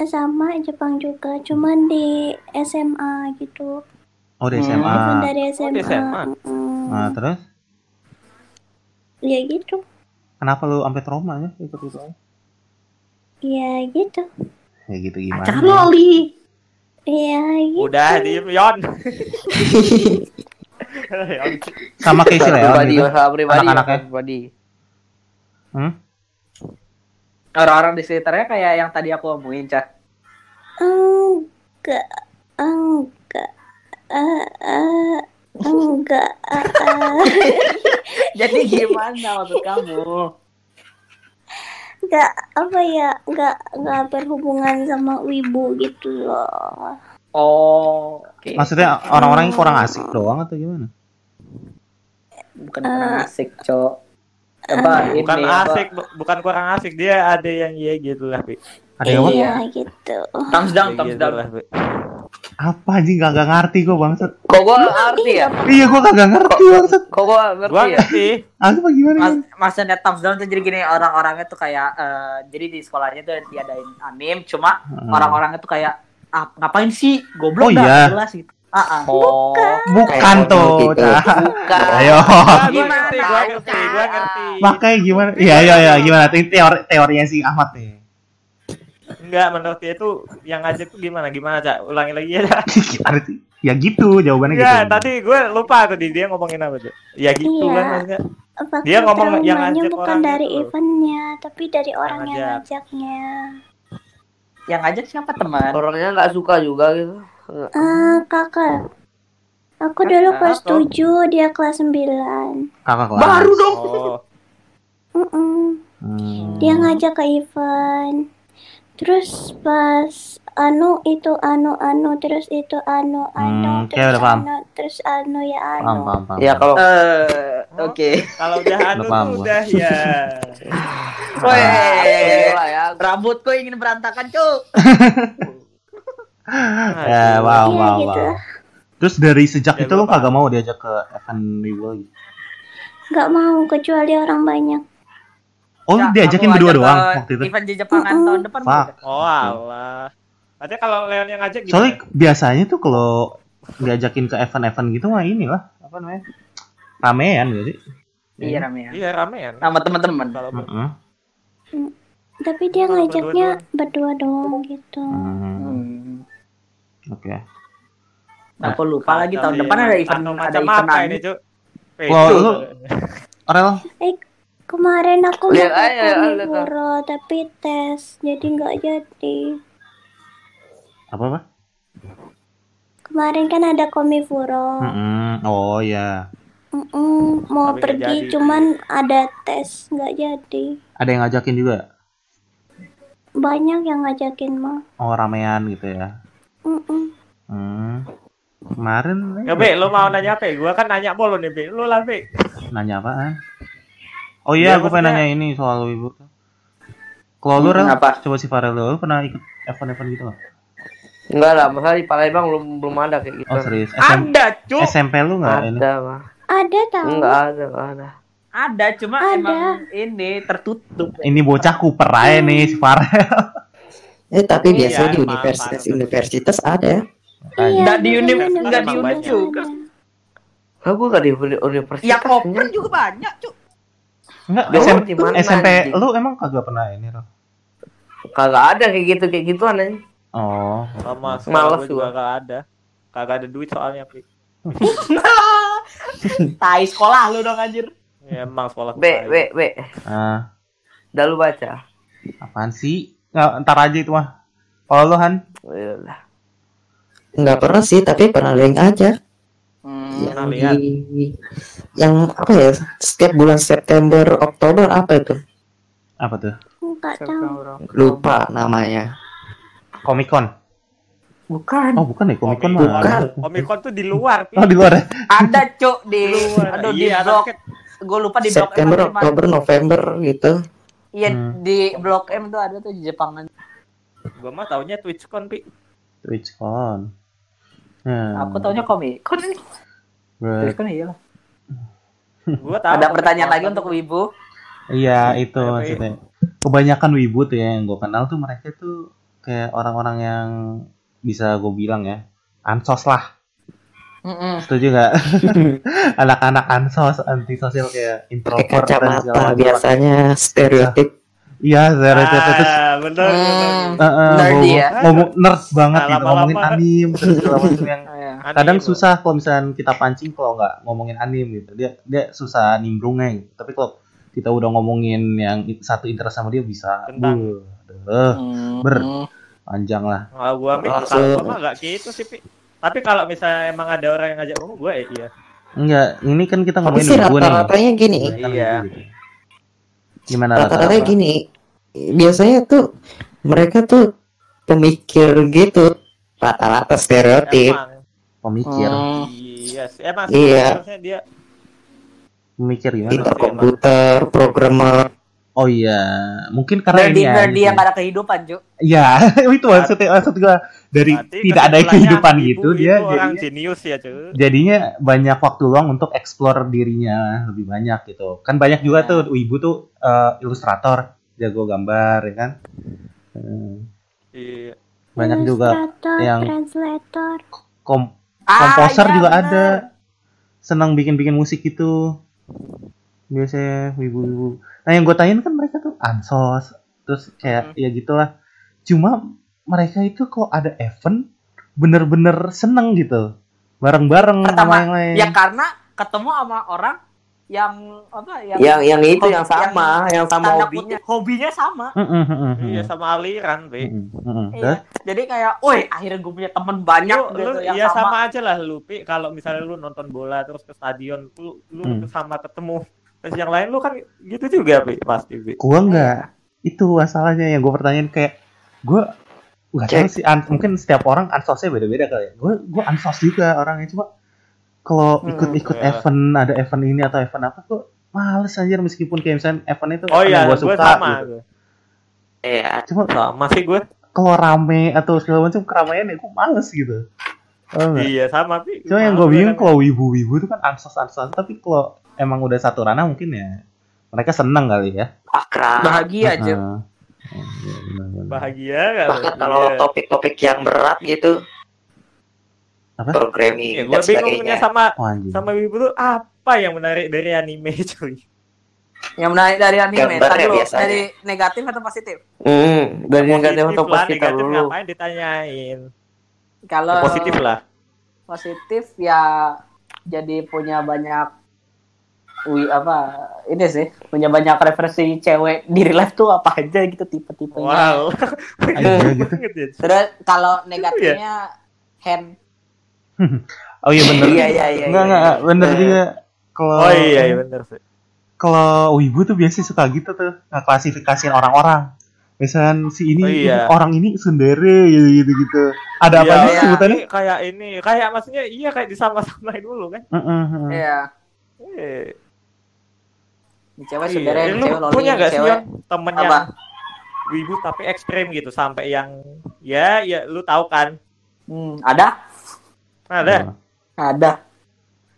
Sama Jepang juga, cuman di SMA gitu. Oh, di Hmm. SMA. Event dari SMA. SMA. Mm-mm. Nah, terus Ya gitu. kenapa lu sampai trauma ya ikut itu? Ya gitu. Ya gitu gimana? Acara loli. Ya gitu. Udah, diem, Yon. Sama kayak si Leon pribadi, gitu. pribadi, Anak-anaknya. pribadi. Hmm? Orang-orang di sekitarnya kayak yang tadi aku omongin, Cah. Enggak. Enggak. Eh, eh, enggak. eh, eh. Jadi gimana maksud kamu? Enggak apa ya? Enggak enggak berhubungan sama wibu gitu loh. Oh, oke. Maksudnya orang-orang yang kurang asik doang atau gimana? Bukan kurang asik, Cok. Apa ini Bukan apa? asik, bu- bukan kurang asik. Dia ada yang iya gitu lah, Pi. Ada yang apa? Iya. Ya gitu. Thumbs down, Kayak thumbs gitu down. lah. Apa anjing kagak ngerti gua bangsat. Kok gua ngerti ya? Iya gua kagak ngerti bangsat. Kok gua ngerti Gua ya? ngerti. Apa gimana? Mas, maksudnya thumbs down tuh jadi gini orang-orangnya tuh kayak eh, jadi di sekolahnya tuh diadain anim cuma Hmm. orang-orangnya tuh kayak ah, ngapain sih goblok Oh, dah iya. jelas gitu. Ah, ah. Oh, Bukan tuh. gitu. Nah. bukan. Ayo. Ah, gua Gimana? ngerti, gua ngerti, gua ngerti. Makanya gimana? Iya iya iya gimana? Teori teorinya si Ahmad nih. Enggak, menurut dia itu yang ngajak tuh gimana? Gimana, Cak? Ulangi lagi ya, Cak. Gimana sih? Ya gitu jawabannya gitu. Enggak, tadi gue lupa tadi dia ngomongin apa tuh. Ya gitu Iya. kan maksudnya. Faktor Dia ngomong yang ngajak bukan orang dari itu. eventnya, tapi dari orang yang ngajak. ngajaknya. Yang ngajak siapa teman? Orangnya nggak suka juga gitu. Ah, kakak. Aku Kakak, dulu kelas kok? 7, dia kelas 9. Kakak kelas. Baru dong. Oh, Mm-mm. Hmm. Dia ngajak ke event. Terus pas anu itu anu anu terus itu anu anu Hmm, terus udah paham. anu terus anu ya Paham anu. paham paham. Ya kalau Eh, oke. kalau udah anu Udah paham udah ya. Woi, Alhamdulillah ya. rambutku ingin berantakan, Cuk. Ya, wow, Iya, wow, gitu. wow. Terus dari sejak Ya, itu lo kagak mau diajak ke event Wibu lagi? Nggak mau kecuali orang banyak. Oh, Ya, diajakin berdua ajak doang waktu itu. Event di Jepangan tahun depan. Fuck. Oh, alah. Nanti kalau Leon yang ngajak gimana? Soalnya biasanya tuh kalau diajakin ke event-event gitu mah inilah apa namanya? Ramean sih? Iya ramean. Iya, rame ya. Sama teman-teman. Kalau Heeh. Tapi dia ngajaknya berdua doang gitu. Hmm, Hmm. Oke. Aku lupa lagi tahun depan ada event ada macam event ini, Cuk? Wah, Itu. lu- Orel, Kemarin aku mau. Komifuro tapi tes jadi nggak jadi. apa apa? Kemarin kan ada Komifuro. Mm-mm. Oh ya. Mm-mm, mau Tapi pergi jadi. cuman ada tes nggak jadi. Ada yang ngajakin juga? Banyak yang ngajakin mah. Oh ramean gitu ya. Mm-mm. Hmm. Kemarin Ya, Be, lu mau nanya apa? Gua kan nanya mulu nih, Be. Lu lah, Be. nanya apaan? Oh iya, Ya, gue pengen nanya ini soal Wibu. Kalau lu, Rel, Hmm, apa? coba si Farel dulu, lu pernah ikut event-event gitu nggak? Enggak lah, masalah di Palembang belum belum ada kayak gitu. Oh serius? SM- Ada, Cuk. SMP lu nggak ini? Ada mah. Ada tahu. Enggak ada, enggak ada. Ada, cuma Ada. emang ini tertutup. Ini bocah kuper aja nih si Farel. Eh tapi Iya, biasanya di universitas-universitas ada. Iya, Nggak di bener, uni- bener, nggak di bener, uni bener. juga. Gua enggak di uni- universitas. Yang open juga banyak, Cuk. Enggak, Lu SM- di mana, SMP anjing? lu emang kagak pernah ini, Rel? Kagak ada kayak gitu kayak gituan aja. Oh, Sama Males juga gua. gak ada. Kagak ada duit soalnya, Pi. Tai sekolah lu dong anjir. Ya, emang sekolah. B, B, B. ah, Udah lu baca. apaan sih? Nggak, ntar aja itu mah. Kalau lu Han. Nggak pernah sih, tapi pernah link aja. Hmm. Yang di yang apa ya? Setiap bulan September, Oktober apa itu? apa tuh? Tahu. Lupa namanya. Comic Con. Bukan. Oh, bukan ya, Comic Con mah. Bukan. Comic Con tuh di luar, Pi. Oh, di luar ya? Ada, Cuk, di Luar. aduh di Iya, blok. tapi- Gue lupa di blok September, M di mana. Oktober, November gitu. Iya, Hmm. di blok M tuh ada tuh di Jepangan. Gua mah taunya TwitchCon, Pi. TwitchCon. Hmm. Aku taunya komik. Kon ini. Kan iya lah. Gua tahu. Ada pertanyaan lagi untuk Wibu. Iya, itu Tapi- maksudnya. Kebanyakan wibu tuh ya yang gue kenal tuh mereka tuh kayak orang-orang yang bisa gue bilang ya ansos lah. Mm-mm. Setuju gak? Anak-anak ansos, antisosial kayak Pakai introvert dan segala kacamata biasanya stereotip. Iya, stereotip terus Ah, bener, Hmm. bener. eh, Nerdy ngomong, ya? ngomong nerd banget Nah, gitu ngomongin anim terus segala macam yang Iya. kadang Anime. susah kalau misalnya kita pancing kalau nggak ngomongin anim gitu dia dia susah nimbrungnya gitu. tapi kalau kita udah ngomongin yang satu interest sama dia bisa Tentang- aduh, Hmm. ber panjang lah Kalau gua kalau gua mah gak gitu sih, Pi. Tapi kalau misalnya emang ada orang yang ngajak ngomong, gua ya iya. enggak ini kan kita Tapi ngomongin sih wibu nih rata-ratanya gini. Ini kan Iya. gitu. Gimana Rata-ratanya rata-rata gini. Biasanya tuh mereka tuh pemikir gitu. Rata-rata stereotip. Emang. pemikir Hmm. Iya, sih. emang Iya. sebenarnya dia pemikir gimana Pintar komputer, programmer. oh iya mungkin karena Nerdy ini ya nerdy gitu. yang ada kehidupan, Cuk. Iya, itu maksudnya maksud gua dari Berarti tidak ada kehidupan ibu gitu itu dia orang jadinya, jenius ya cuy jadinya banyak waktu luang untuk explore dirinya lebih banyak gitu. Kan banyak juga Nah. tuh ibu tuh eh, ilustrator jago gambar ya kan? Eh, iya. banyak juga yang translator. kom Ah, komposer iya, juga bener. ada. Senang bikin-bikin musik itu biasanya ibu-ibu. Nah yang gue tanyain kan mereka tuh ansos. Terus kayak Hmm. ya gitulah. Cuma mereka itu kalau ada event bener-bener seneng gitu bareng-bareng sama yang lain Ya karena ketemu sama orang yang apa yang Yang yang itu hobi- yang sama, yang, sama tanda hobinya. kutip hobinya sama. Mm-mm, iya sama aliran be. Iya. Jadi kayak, woi akhirnya gue punya temen banyak lu, gitu lu yang ya sama. sama. aja lah lu Pi. kalau misalnya lu nonton bola terus ke stadion lu lu Hmm. sama ketemu terus yang lain lu kan gitu juga Pi, pasti Pi. gua enggak itu masalahnya yang gue pertanyaan kayak gue nggak tahu sih an- mungkin setiap orang ansosnya beda-beda kali ya gue gue ansos juga orangnya cuma kalau Hmm, ikut-ikut iya. event ada event ini atau event apa kok males anjir meskipun kayak misalnya event itu oh iya yang gue suka sama gitu. gue. Iya. cuma sama sih gue kalau rame atau segala macam keramaian ya gue males gitu nggak? iya sama Pi. cuma yang gue bingung kadang. kalau wibu-wibu itu kan ansos-ansos tapi kalau emang udah satu ranah mungkin ya mereka seneng kali ya Akrab. Bahagia aja. Oh, iya, benar-benar. Bahagia kan Bahkan kalau Iya. topik-topik yang berat gitu. Apa? Programming Ya, dan gue bingungnya sebagainya. sama Oh, anjing. sama ibu tuh apa yang menarik dari anime cuy Yang menarik dari anime Gambarnya tadi lo, biasanya. dari negatif atau positif? Hmm, dari negatif atau lah, positif negatif dulu. ngapain ditanyain Kalau Ya, positif lah positif ya jadi punya banyak wi apa ini sih punya banyak referensi cewek di real life tuh apa aja gitu tipe-tipenya. wow Iya, gitu. banget ya Terus kalau negatifnya hand Oh iya bener. Iya, iya, iya, Enggak iya. enggak bener juga. Kalau oh iya iya bener sih kalau wibu tuh biasanya suka gitu tuh ngeklasifikasiin orang-orang. Misalkan si ini, Oh, iya. ini orang ini sundere gitu gitu gitu. Ada apa Iya, sih iya. sebutannya? Ini kayak ini kayak maksudnya iya kayak disama-samain dulu kan Heeh, heeh. Iya. Ini cewek iya. saudara, Eh, ini lu cewek loli, punya gak sih cewek. yang temen Apa? yang wibu tapi ekstrem gitu sampai yang ya ya lu tahu kan Hmm, ada? ada Ada.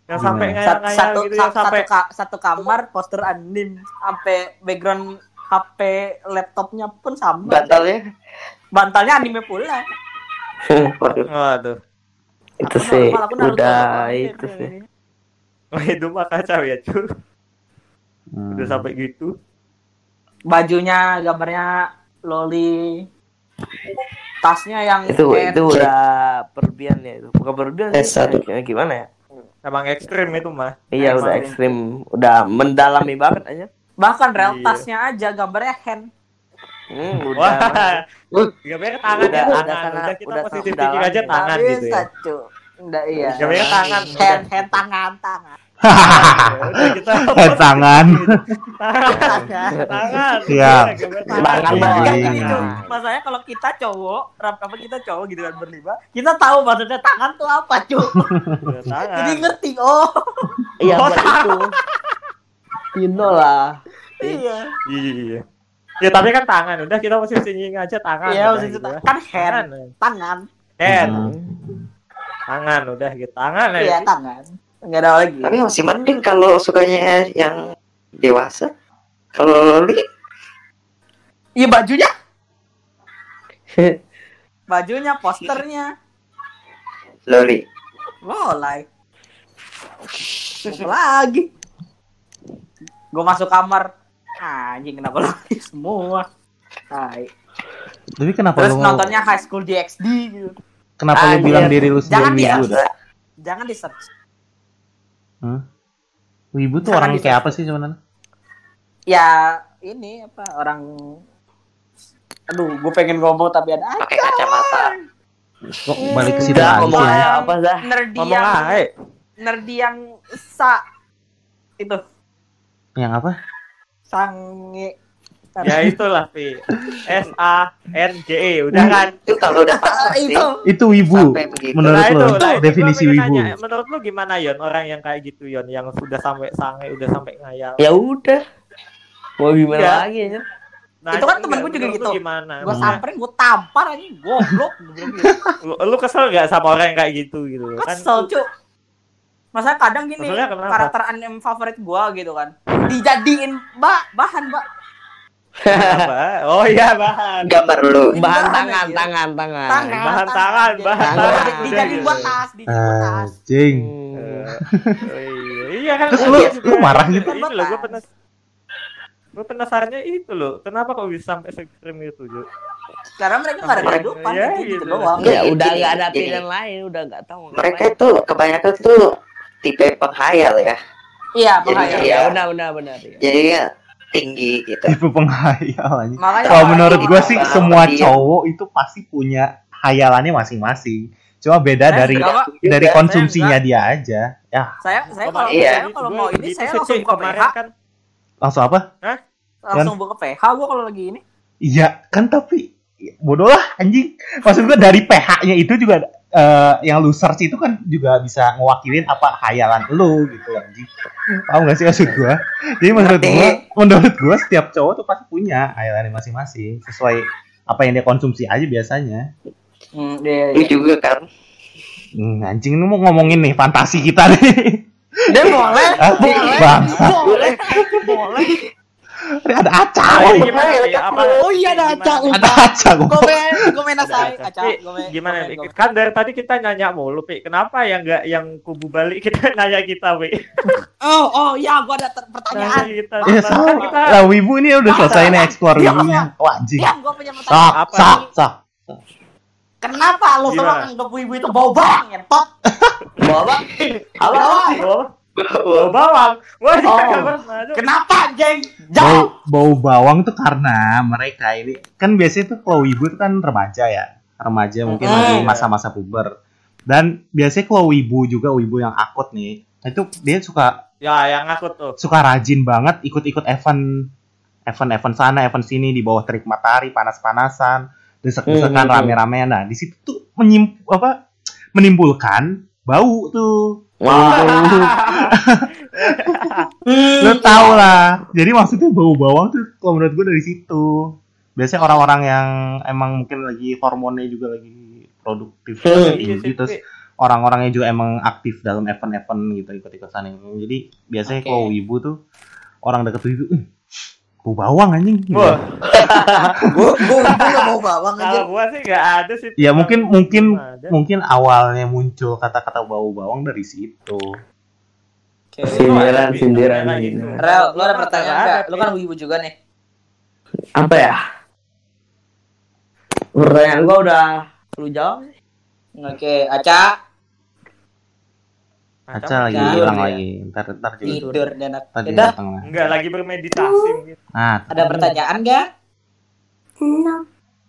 yang sampai Gimana? Sat- ngayal-ngayal satu gitu sa- yang sampai satu, ka- satu kamar poster anim sampai background HP laptopnya pun sama. Bantalnya. Bantalnya anime pula. Waduh, waduh itu sih udah itu sih. oh, itu mah kacau ya cuy Hmm. udah sampai gitu Bajunya gambarnya loli. Tasnya yang Itu hand. itu udah berlebihan ya itu. Bukan berlebihan Eh, sih. satu. Kayak Gimana ya? emang ekstrem itu mah Iya Emang udah ekstrim, udah mendalami banget aja. Bahkan rel Iya. tasnya aja gambarnya hand. Hmm, udah. wah gambarnya tangan Udah, ya udah tangan udah kita udah positif thinking aja tangan gitu bisa, ya Cuk. Nggak, iya. gambarnya tangan Hand, hand tangan, tangan. Kita Eh, tangan. tangan tangan Siap. Iya, Tangan, tangan Iya. Masalahnya kalau kita cowok, apa kita cowok gitu kan berlima, kita tahu maksudnya tangan tuh apa, tangan Jadi ngerti, oh. Iya buat itu. Know lah. Iya. iya ya tapi kan tangan udah kita masih singing aja tangan Iya, udah maksudnya gitu kan hand, tangan tangan. hand Hmm. tangan udah gitu tangan Iya, ya tangan. Enggak ada lagi. Tapi masih mending kalau sukanya yang dewasa. Kalau Loli, Iya bajunya, bajunya, posternya. Loli. Mulai. Apa lagi? Gue masuk kamar. Anjing kenapa lagi semua? Hai. Tapi kenapa Terus lu nontonnya High School DxD gitu. kenapa lu Anjir. bilang diri lu Jangan sendiri dah? Jangan di search. Hmm? Wibu tuh orang di- kayak apa sih sebenarnya? Ya ini apa orang Aduh, gue pengen ngomong tapi ada Pakai kacamata. Kok balik ke situ lagi ngomong sih? aja apa dah? nerdi ngomong aja nerdi yang sa itu Yang apa? sange ya itulah pi S A N G E udah kan Itu kalau udah pasti itu Itu wibu. Menurut Nah, lu, itu, nah, itu definisi pengen wibu. nanya, menurut lu gimana Yon orang yang kayak gitu Yon yang sudah sampai sange udah sampai ngayal Ya udah. Mau gimana Enggak. lagi ya? nanya, Itu kan enggak, temen gue juga gitu. Gimana? Gue Maksudnya, samperin, gue tampar aja, goblok. Gitu. lu, lu kesel gak sama orang yang kayak gitu gitu? Kesel, cuk. Masa kadang gini, karakter anime favorit gue gitu kan. Dijadiin ba bahan, Mbak. Apa? Oh iya bahan. Gambar lu. Bahan bahan tangan, tangan, tangan. Tangan, bahan tangan, bahan tangan. Di- Dijadiin buat tas, dijadiin buat tas. Anjing. Oh, iya, iya kan. Terus lu- lu marah gitu? Ini loh, gue penas. Gue penasarannya itu loh, kenapa kok bisa sampai ekstrem itu, Jo? Karena mereka gak ada Iya, kehidupan, iya, gitu, gitu doang. Ya udah nggak ada pilihan lain, udah nggak tahu. Mereka tuh kebanyakan tuh tipe penghayal ya. Iya, iya. Ya benar benar benar. ya. Jadi ya tinggi gitu. Tipe penghayal anjing. Makanya Kalau menurut gue sih semua dia- cowok itu pasti punya hayalannya masing-masing. Cuma beda Saya dari Pak. dari Saya konsumsinya dia aja. Ya, saya saya kalau Iya. saya kalau mau ini saya langsung buka PH, kan langsung apa? langsung buka PH gua kalau lagi ini. Iya, kan tapi bodoh lah anjing. Maksud gue dari PH-nya itu juga eh, yang lu search itu kan juga bisa ngewakilin apa hayalan lu gitu anjing. Tahu gak sih maksud gue? Jadi menurut gue, menurut gue setiap cowok tuh pasti punya hayalannya masing-masing sesuai apa yang dia konsumsi aja biasanya. Hmm, iya, Lu iya. juga kan. Hmm, anjing lu mau ngomongin nih fantasi kita nih. Dan boleh, Ah, boleh, bangsa. boleh, boleh. Ada acak. Oh, gimana nih? Apa? Oh iya ada acak. Ada acak. Komen, komen asai, acak. Komen, gimana komen. Kan dari tadi kita nanya mulu, Pi. Kenapa yang enggak yang kubu balik kita nanya kita, Pi? Oh, oh ya, gua ada Nanya pertanyaan. kita. Ya Kan sama. kita Lah wibu ini udah selesai nih explore wibunya. Wah anjing. Diam, gua punya Sak, pertanyaan. Apa? sak, sak. Kenapa lo semua Gimana? anggap ibu itu bau bang ya, top? Bawa Halo, Oh, bau bawang. Oh. pernah. Kenapa anjing? Bau, Jauh. bau bawang tuh karena mereka ini kan biasanya tuh kalau wibu tuh kan remaja ya. Remaja mungkin Mm. lagi masa-masa puber. Dan biasanya kalau wibu juga wibu yang akut nih, itu dia suka Ya, yang aku tuh. suka rajin banget ikut-ikut event event-event sana, event sini di bawah terik matahari panas-panasan, desek-desekan Hmm, rame-ramean. Nah, di situ tuh menyim apa menimbulkan bau tuh. Lu tau lah. Jadi maksudnya bau bawang tuh kalau menurut gue dari situ. Biasanya orang-orang yang emang mungkin lagi hormonnya juga lagi produktif Hmm, Iya sih, tinggi, terus orang-orangnya juga emang aktif dalam event-event gitu ikut-ikut sana. Jadi biasanya Oke. kalau ibu tuh orang deket itu "Eh, bau bawang anjing. Wah, Gua gua ibu gak mau bawang aja. kalau gua sih nggak ada sih. Ya mungkin mungkin Ada. mungkin awalnya muncul kata-kata bau bawang dari situ. Sindiran, sindiran Kayak gitu. Rel, lu ada pertanyaan Nggak nggak? ada, Lu kan ibu juga nih. Apa ya? Pertanyaan gua udah lu jawab. Oke, Aca Aca lagi hilang dia. lagi. Ntar ntar juga. tidur dan Tadi Udah, datang lah. Enggak lagi bermeditasi gitu. Nah, ada pertanyaan nggak? No.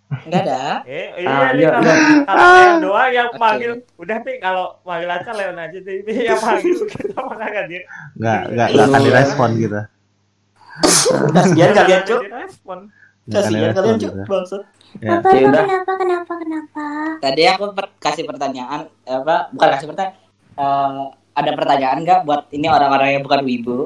Nggak ada. Eh, Ah, iya nih iya, kalau iya. kalau Leon doang yang panggil. Udah Pi kalau panggil aja Leon aja deh. Pi yang panggil kita mana kan dia. nggak nggak nggak akan direspon gitu. Kasihan kalian, Cuk. Kasihan kalian, Cuk. Bangsat. Ya. Apa, Ya apa, kenapa, kenapa, kenapa? Tadi aku per- kasih pertanyaan apa? Bukan kasih pertanyaan. Eh, ada pertanyaan nggak buat ini orang-orang yang bukan wibu?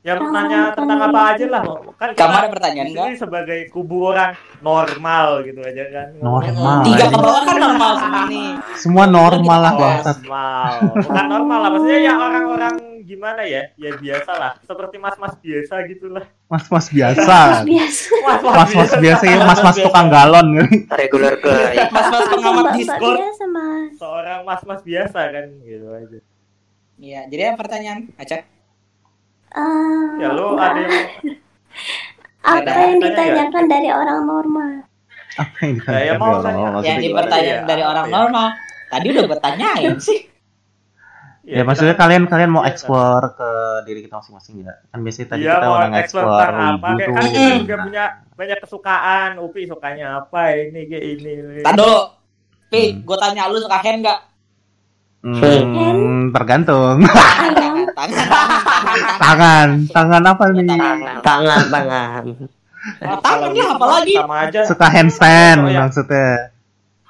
Yang Oh, nanya tentang apa aja lah. Kan Kamu kita ada pertanyaan nggak? sebagai kubu orang normal gitu aja kan. Normal. Tiga ke bawah kan normal semua nih. Semua normal lah bangsat. normal. Bukan normal lah. Maksudnya ya orang-orang gimana ya? Ya biasa lah. Seperti mas-mas biasa gitu lah. Mas-mas biasa. Biasa. Mas-mas biasa ya, mas-mas tukang galon. Regular girl. Mas-mas pengamat Discord. biasa, mas. Seorang mas-mas biasa kan gitu aja. Iya, jadi apa pertanyaan? Aca? Ah, Ya lu nggak. ada yang apa yang ditanyakan dari orang normal? Apa yang Ya, ya ditanyakan mau kalau tanya. maksudnya Yang dipertanyakan Iya, dari orang ya? normal. Tadi udah gue tanyain sih. Ya maksudnya kalian kalian mau explore ke diri kita masing-masing ya? Kan biasanya tadi Iya kita mau udah tentang apa kayak kan kita juga punya banyak kesukaan Upi sukanya apa ini kayak ini ini. Tadi dulu. Pi, Hmm. gue tanya lu suka hand nggak? Hmm, tergantung. Ayam. Tangan, tangan, tangan, apa nih? Tangan. Tangan, tangan. Tangan lah, apa lagi? sama aja Suka handstand iya. maksudnya.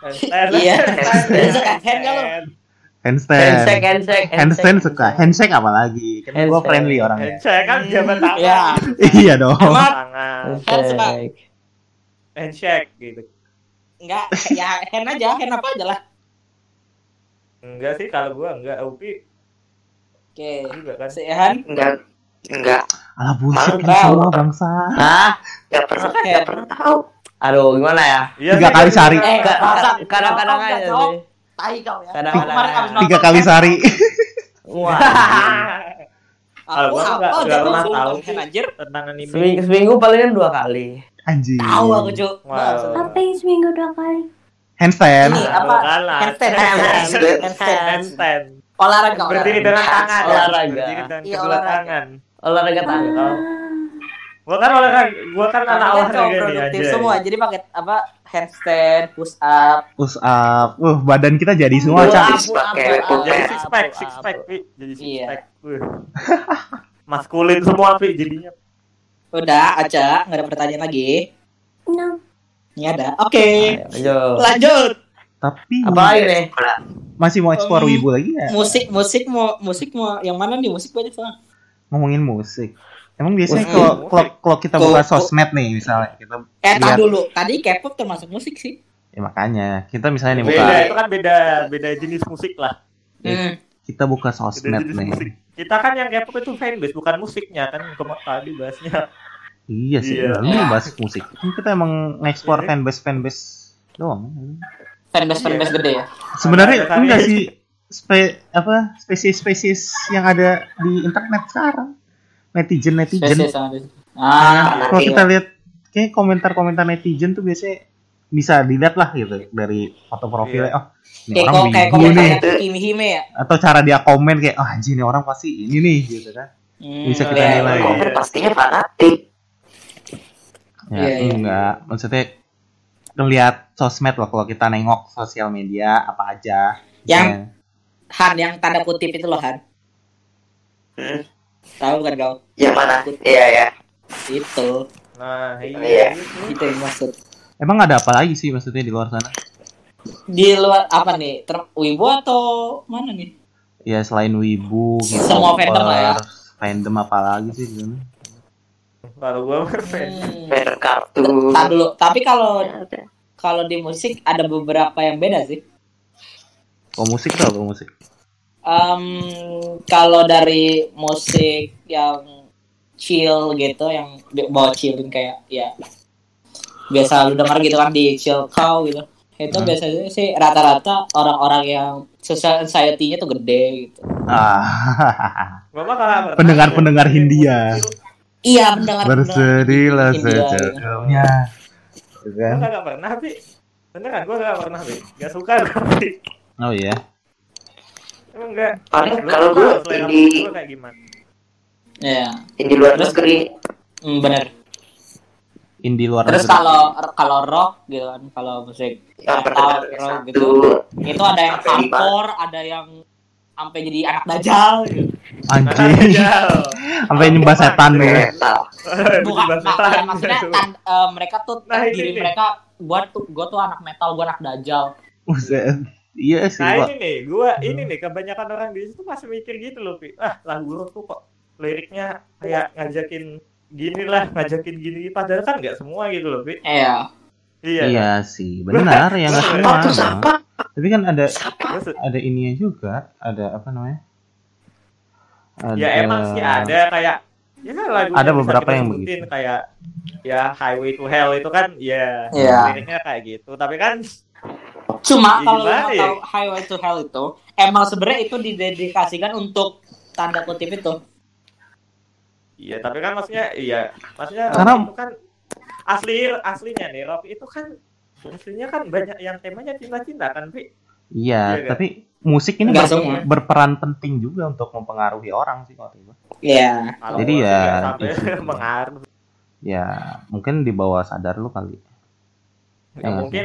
Handstand. Iya. Handstand. Suka hand nggak lu? Handstand. Handshake, handshake, Handstand suka. Handshake apalagi? Kan gue friendly orangnya. Handshake kan jabat tangan. Ya. iya dong. Tangan. Kan suka. Handshake. Handshake gitu. enggak ya hand aja, hand apa aja lah. Enggak sih kalau gua enggak Upi Oke. juga kan. Si Enggak, enggak. Alah bullshit semua bangsa. Hah? Enggak pernah, enggak pernah tahu. Aduh, gimana ya? Iya Tiga sih, kali gua sehari. Eh, kadang-kadang aja sih. Tai kau ya. Kadang-kadang Kemarin aja. abis nonton Tiga kali sehari. Wah. Aku gua apa tuh pernah tahu sih. anjir. tentang anime. Seminggu, seminggu palingan dua kali. Anjing. Tahu aku, Cuk. Wow. Apa yang seminggu dua kali? Handstand. Ini apa? Handstand. Handstand. Handstand. Handstand. Olahraga. Berdiri dengan tangan. Olahraga. Berdiri dengan Iya, kedua olahraga. tangan. Olahraga tangan. Gua kan olahraga, gua kan Karena anak kan olahraga nih aja. semua, jadi pakai apa handstand, push up, Push up. Wah, badan kita jadi semua, Cak. pull Jadi up. six pack, six pack, Pi. Jadi six Iya. pack. Maskulin semua, Pi, jadinya. udah aja, nggak ada pertanyaan lagi. No. Ini ada. Oke, Ayo. lanjut. Tapi Apa lagi nih? masih mau explore Um, wibu lagi ya? Musik, musik mau, musik mau yang mana nih? Musik banyak soalnya. Ngomongin musik. Emang biasanya kalau kalau kalau kita Kok- buka sosmed nih misalnya kita Eh, lihat dulu. Tadi K-pop termasuk musik sih. ya makanya kita misalnya nih buka Beda, itu kan beda beda jenis musik lah. Hmm. kita buka sosmed nih. musik. Kita kan yang K-pop itu fanbase, bukan musiknya kan tadi bahasnya. Iya sih, Iya. ini bahas musik. Kita emang nge-explore Iya. fanbase fanbase doang. Fanbase fanbase gede ya. Sebenarnya kali. enggak sih spe, apa spesies-spesies yang ada di internet sekarang. Netizen netizen. Spesies sama dia. Ah, Kalau iya. kita lihat kayak komentar-komentar netizen tuh biasanya bisa dilihat lah gitu dari foto profilnya. Oh, ini kayak orang kok kayak nih. komentarnya Kimi Hime ya. Atau cara dia komen kayak, oh anjing ini orang pasti ini nih gitu kan. Hmm, Bisa kita iya, nilai. iya. Komen pastinya fanatik. Ya, Iya, iya. enggak. Maksudnya ngelihat sosmed loh kalau kita nengok sosial media apa aja. Yang- Misalnya, Han yang tanda kutip itu loh Han. Hmm. Tahu kan kau? Yang mana? Iya ya. Itu. Nah, Iya. iya. gitu. Itu yang maksud. Emang ada apa lagi sih maksudnya di luar sana? Di luar apa nih? Ter Wibu atau mana nih? Ya selain wibu, Semua K-popers, fandom lah ya. Fandom apa lagi sih gitu. Kalau gua fan. Hmm. Fair kartu. Tar dulu. Tapi kalau Ya, kalau di musik ada beberapa yang beda sih. Oh musik apa musik? Em, kalau dari musik yang chill gitu, yang bawa chillin kayak ya biasa lu dengar gitu kan di chill cow gitu. Itu Hmm. biasanya sih rata-rata orang-orang yang social anxiety-nya tuh gede gitu. Ah, Pendengar-pendengar Hindia. Iya, secukupnya. Gitu Gua kan? kagak pernah, Pi. Beneran, gua kagak pernah, Pi. Gak suka Pi. Oh iya. Emang enggak. Paling kalau selera di kayak gimana? Iya, yang di luar negeri hmm, bener. Indie luar Terus negeri. kalau kalau rock gitu kan, kalau musik yang metal, rock satu gitu, itu ada yang hardcore, ada yang sampai jadi anak dajal gitu. Anjing. Sampai nyembah setan gitu. metal. bukan ya, maksudnya tan- eh, mereka tuh Nah, diri nih. mereka gua tuh gua tuh anak metal gua anak dajal Buset. Iya sih, Nah ini nih, gua ini nih kebanyakan orang di situ masih mikir gitu loh, Pi. Ah, lagu rock tuh kok liriknya kayak ngajakin gini lah, ngajakin gini padahal kan nggak semua gitu loh, Pi. iya Iya. Iya sih, benar ya nggak semua. Apa tuh siapa? Tapi kan ada Siapa? Ada ininya juga, ada apa namanya? Ada... Ya emang sih ada kayak ya kan lagu Ada beberapa yang begitu begitu. kayak ya Highway to Hell itu kan ya Iya. liriknya kayak gitu. Tapi kan cuma Ya, kalau ya? tahu Highway to Hell itu emang sebenarnya itu didedikasikan untuk tanda kutip itu Iya, tapi kan maksudnya iya, maksudnya Karena- itu kan asli aslinya nih rock itu kan aslinya kan banyak yang temanya cinta-cinta kan, Pi. Iya, Iya, tapi musik ini ber- semua. berperan penting juga untuk mempengaruhi orang sih kalau itu. Iya Kalau Jadi ya, mengaruh. Ya, mungkin di bawah sadar lu kali. Ya, Iya. mungkin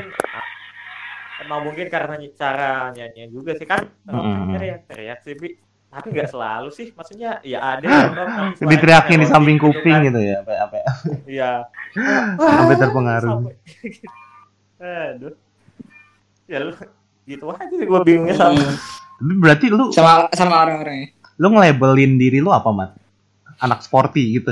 emang mungkin karena cara nyanyinya juga sih kan Mm-mm. teriak-teriak sih, Pi. Tapi nggak selalu sih, maksudnya ya ada yang tapi suaranya Diteriakin di samping gitu kuping kan. gitu ya, apa apa. Iya. Sampai terpengaruh. Sampai- Aduh. Ya lu gitu aja sih gua bingungnya sama. Berarti lu sama sama orang-orangnya. lu nge-labelin diri lu apa, Mat? Anak sporty gitu.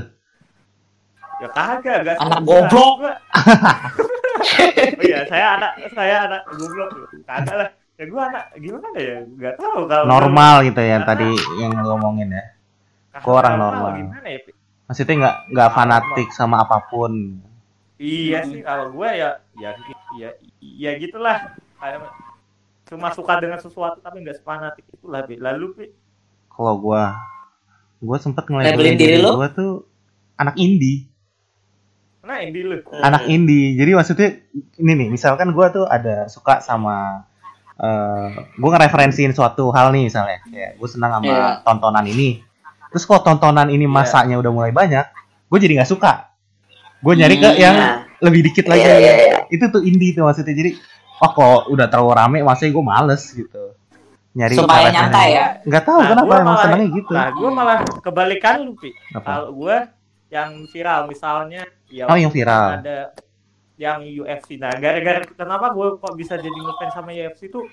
Ya kagak, gak Anak goblok. Oh iya, saya anak saya anak goblok. Kagak lah. Ya gua anak gimana ya? Gak tahu kalau Normal gitu ya yang tadi yang lu ngomongin ya. Gua orang normal. Gimana ya? Maksudnya nggak nggak fanatik sama apa pun. Iya sih kalau gue ya ya ya ya gitulah kayak cuma suka dengan sesuatu tapi nggak fanatik itulah Pi. lalu Pi, Kalau gua gua sempet nge-labelin diri gua tuh anak indie. Nah ini lu anak indie. Jadi maksudnya ini nih, misalkan gua tuh ada suka sama eh gua ngereferensiin suatu hal nih misalnya, kayak gue senang sama Iya. tontonan ini. Terus kalau tontonan ini Iya. masanya udah mulai banyak, gue jadi nggak suka. Gue nyari ke Hmm, yang lebih dikit lagi. Iya, iya, iya. Itu tuh indie tuh maksudnya. Jadi, oh kalau udah terlalu rame, masanya gue males gitu. Nyari Supaya nyantai ya? Nggak tahu Nah, kenapa emang senangnya gitu. nah gue malah kebalikan lu Pi. Kalau gue yang viral misalnya ya Oh, yang viral. ada yang UFC nah gara-gara kenapa gue kok bisa jadi ngefans sama UFC tuh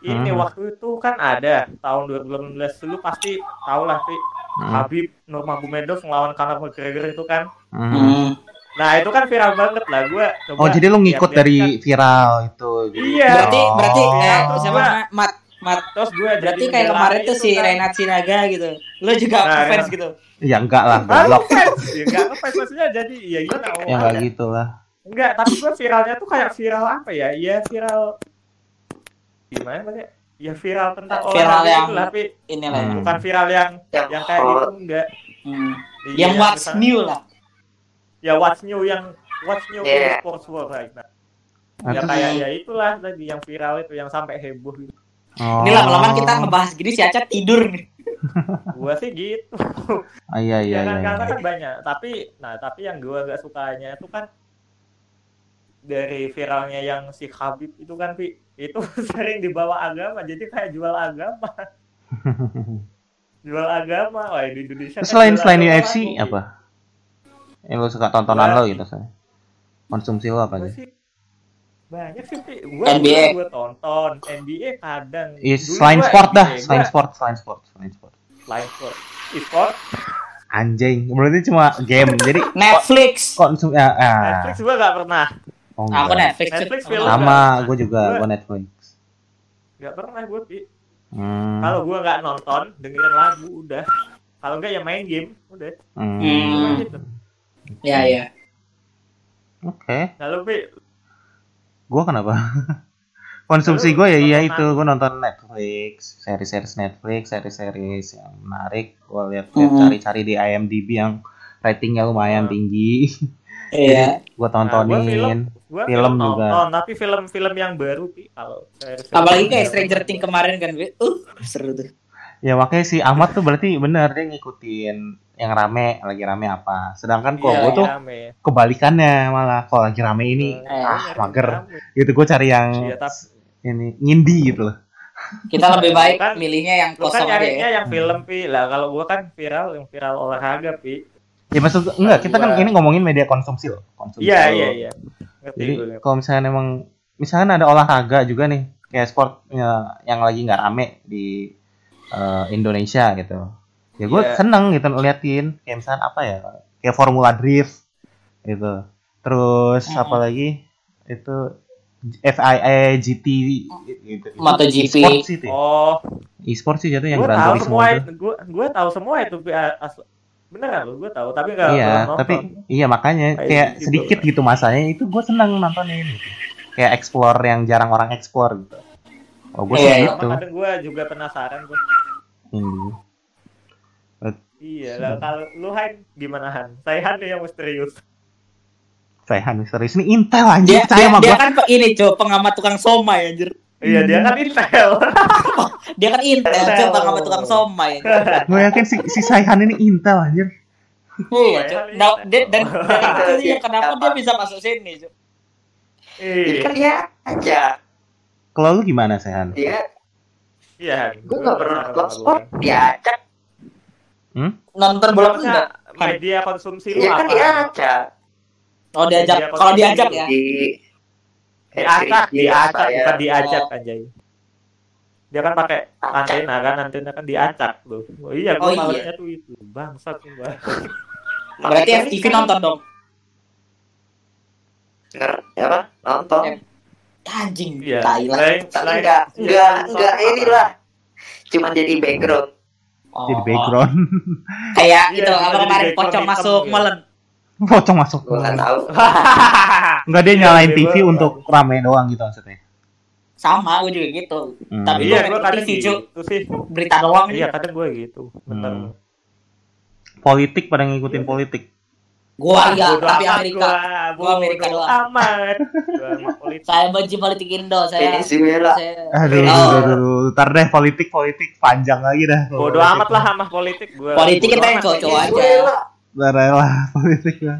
ini Hmm. waktu itu kan ada tahun 2018 dulu pasti tau lah Pi Hmm. Habib Nurmagomedov ngelawan Conor McGregor itu kan Hmm. Hmm. Nah itu kan viral banget lah gue. Oh jadi lu ngikut dari viral itu. Iya. Berarti Oh. berarti eh, Iya, terus siapa? Mat Mat Terus gue berarti kayak kemarin tuh si kan. Renat Sinaga gitu. Lu juga Nah, fans Renat. gitu. Ya enggak lah, Ah, goblok. Ya enggak ngefans maksudnya jadi ya? Oh, Ya enggak ada. gitu lah. Enggak, tapi gue viralnya tuh kayak viral apa ya? Iya viral gimana maksudnya? Ya viral tentang Viral olahraga yang- gitu lah, tapi Inilah. Hmm. bukan viral yang Yang yang kayak gitu enggak. Hmm. Iya, Yang what's misalnya- new lah. Ya what's new yang what's new in Yeah. sports world right now. Nah, Ya terus- kayak ya itulah tadi yang viral itu yang sampai heboh gitu. Oh. Ini lama-lama kita ngebahas gini si Aca tidur nih. Gua sih gitu. Oh, iya iya ya kan iya. karena iya. kan banyak tapi nah tapi yang gua gak sukanya itu kan dari viralnya yang si Habib itu kan Pi, itu sering dibawa agama jadi kayak jual agama jual agama wah di Indonesia Terus kan selain selain UFC lagi. apa? Yang lu suka tontonan Gua- lo gitu saya. Konsumsi lo apa sih? Sih banyak sih gua NBA. gua tonton NBA kadang Iya, Dulu selain gua sport dah, selain sport, selain sport, selain sport. selain sport e-sport Anjing, berarti cuma game. Jadi Netflix. konsum ya, ah. Netflix gua gak pernah Oh, Aku. Netflix. Netflix film. Sama, gue juga, Gua- gue Netflix. gak pernah gua Pi. Hmm. kalau gua nggak nonton dengerin lagu udah kalau enggak ya main game udah Hmm. Hmm. Gitu. Ya ya. Oke, Lalu Pi, gue kenapa? Konsumsi gue ya iya itu, gue nonton Netflix, seri-seri Netflix, seri-seri yang menarik. Gue lihat Mhm. cari-cari di IMDb yang ratingnya lumayan Oh. tinggi. Iya. gue Nah, gua film, tontonin. gua Film film, juga. nonton, tapi film-film yang baru Pi. Kalau Apalagi kayak. Stranger Things kemarin kan. Uh, seru tuh. Ya makanya si Ahmad tuh berarti bener dia ngikutin yang rame, lagi rame apa. Sedangkan kok Iya, gue tuh rame. kebalikannya malah kalau lagi rame ini Eh, ah bener, mager. rame. Gitu gue cari yang Iya, tapi ini ngindi gitu loh. Kita lebih baik Kan- milihnya yang kan kosong aja nyarinya ya. yang film Pi. Lah kalau gua kan viral yang viral olahraga Pi. Ya maksud enggak kita kan ini ngomongin media konsumsi loh. Konsumsi Iya, lo. iya, iya. Jadi gue. kalau misalnya emang misalnya ada olahraga juga nih kayak sport ya, yang lagi nggak rame di eh, Indonesia gitu. Ya gue Iya. seneng gitu ngeliatin kayak misalnya apa ya kayak Formula Drift gitu. Terus Hmm. apa lagi itu FIA GT gitu. MotoGP. E-sport sih. Oh, E-sport sih jatuh yang gua Gran tahu Turismo semua itu. Gua gua tahu semua itu Beneran lu, gua tahu, tapi enggak Iya, tapi iya makanya Kayak kayak gitu. sedikit gitu masanya itu gue seneng nontonin gitu. Kayak explore yang jarang orang explore gitu. Oh gue Iya, sih iya. gitu. kadang gua juga penasaran. Ini. Iya, lah kalau lu Han gimana Han? Saya Han yang misterius. Saya misterius ini Intel anjir Dia, percaya dia, dia kan ini cuy pengamat tukang somai anjir. Iya, dia kan Intel. Dia kan intel cuy pengamat tukang somai. Gue yakin si, si Saihan ini Intel anjir. Iya cuy. Intel. Nah, dia, dan dan itu dia kenapa dia bisa masuk sini cuy. Iya, kan ya aja. Kalau lu gimana Saihan? Dia, iya. Han. gue nggak pernah nonton sport. Diajak. Nonton bola Maksudnya enggak? media konsumsi lu Iya kan apa? diajak. Oh diajak. Kalau diajak ya. Di Diacak, series diacak, ya. bukan diajak Oh. anjay. dia kan pakai antena kan antena kan diacak tuh oh iya Oh, gue iya. malesnya tuh itu bangsat gua Berarti FTV nonton dong. Nger apa? Nonton. Anjing, Iya. lah. Lain- Tapi enggak, iya, enggak, enggak inilah. Cuma jadi background. Oh, Jadi background. Kayak Iya, itu apa kemarin background pocong masuk gitu. melen. Pocong masuk. Gua nggak tahu. Enggak dia nyalain Iya, TV gua- untuk rame doang gitu maksudnya. Sama, gue juga gitu. Hmm. Tapi iya gua gue kadang TV, gitu sih Berita doang iya iya. kadang gue gitu bener Hmm. Politik pada ngikutin politik. Gua iya, Bodo tapi amat Amerika. gua, Gua Amerika doang. amat gua Saya benci politik Indo, saya. Venezuela. saya Aduh, Oh. aduh, aduh, aduh. Ntar deh politik politik panjang lagi dah. bodo amat lah sama politik gue Politik kita yang cowok-cowok aja. Ntar lah politik lah.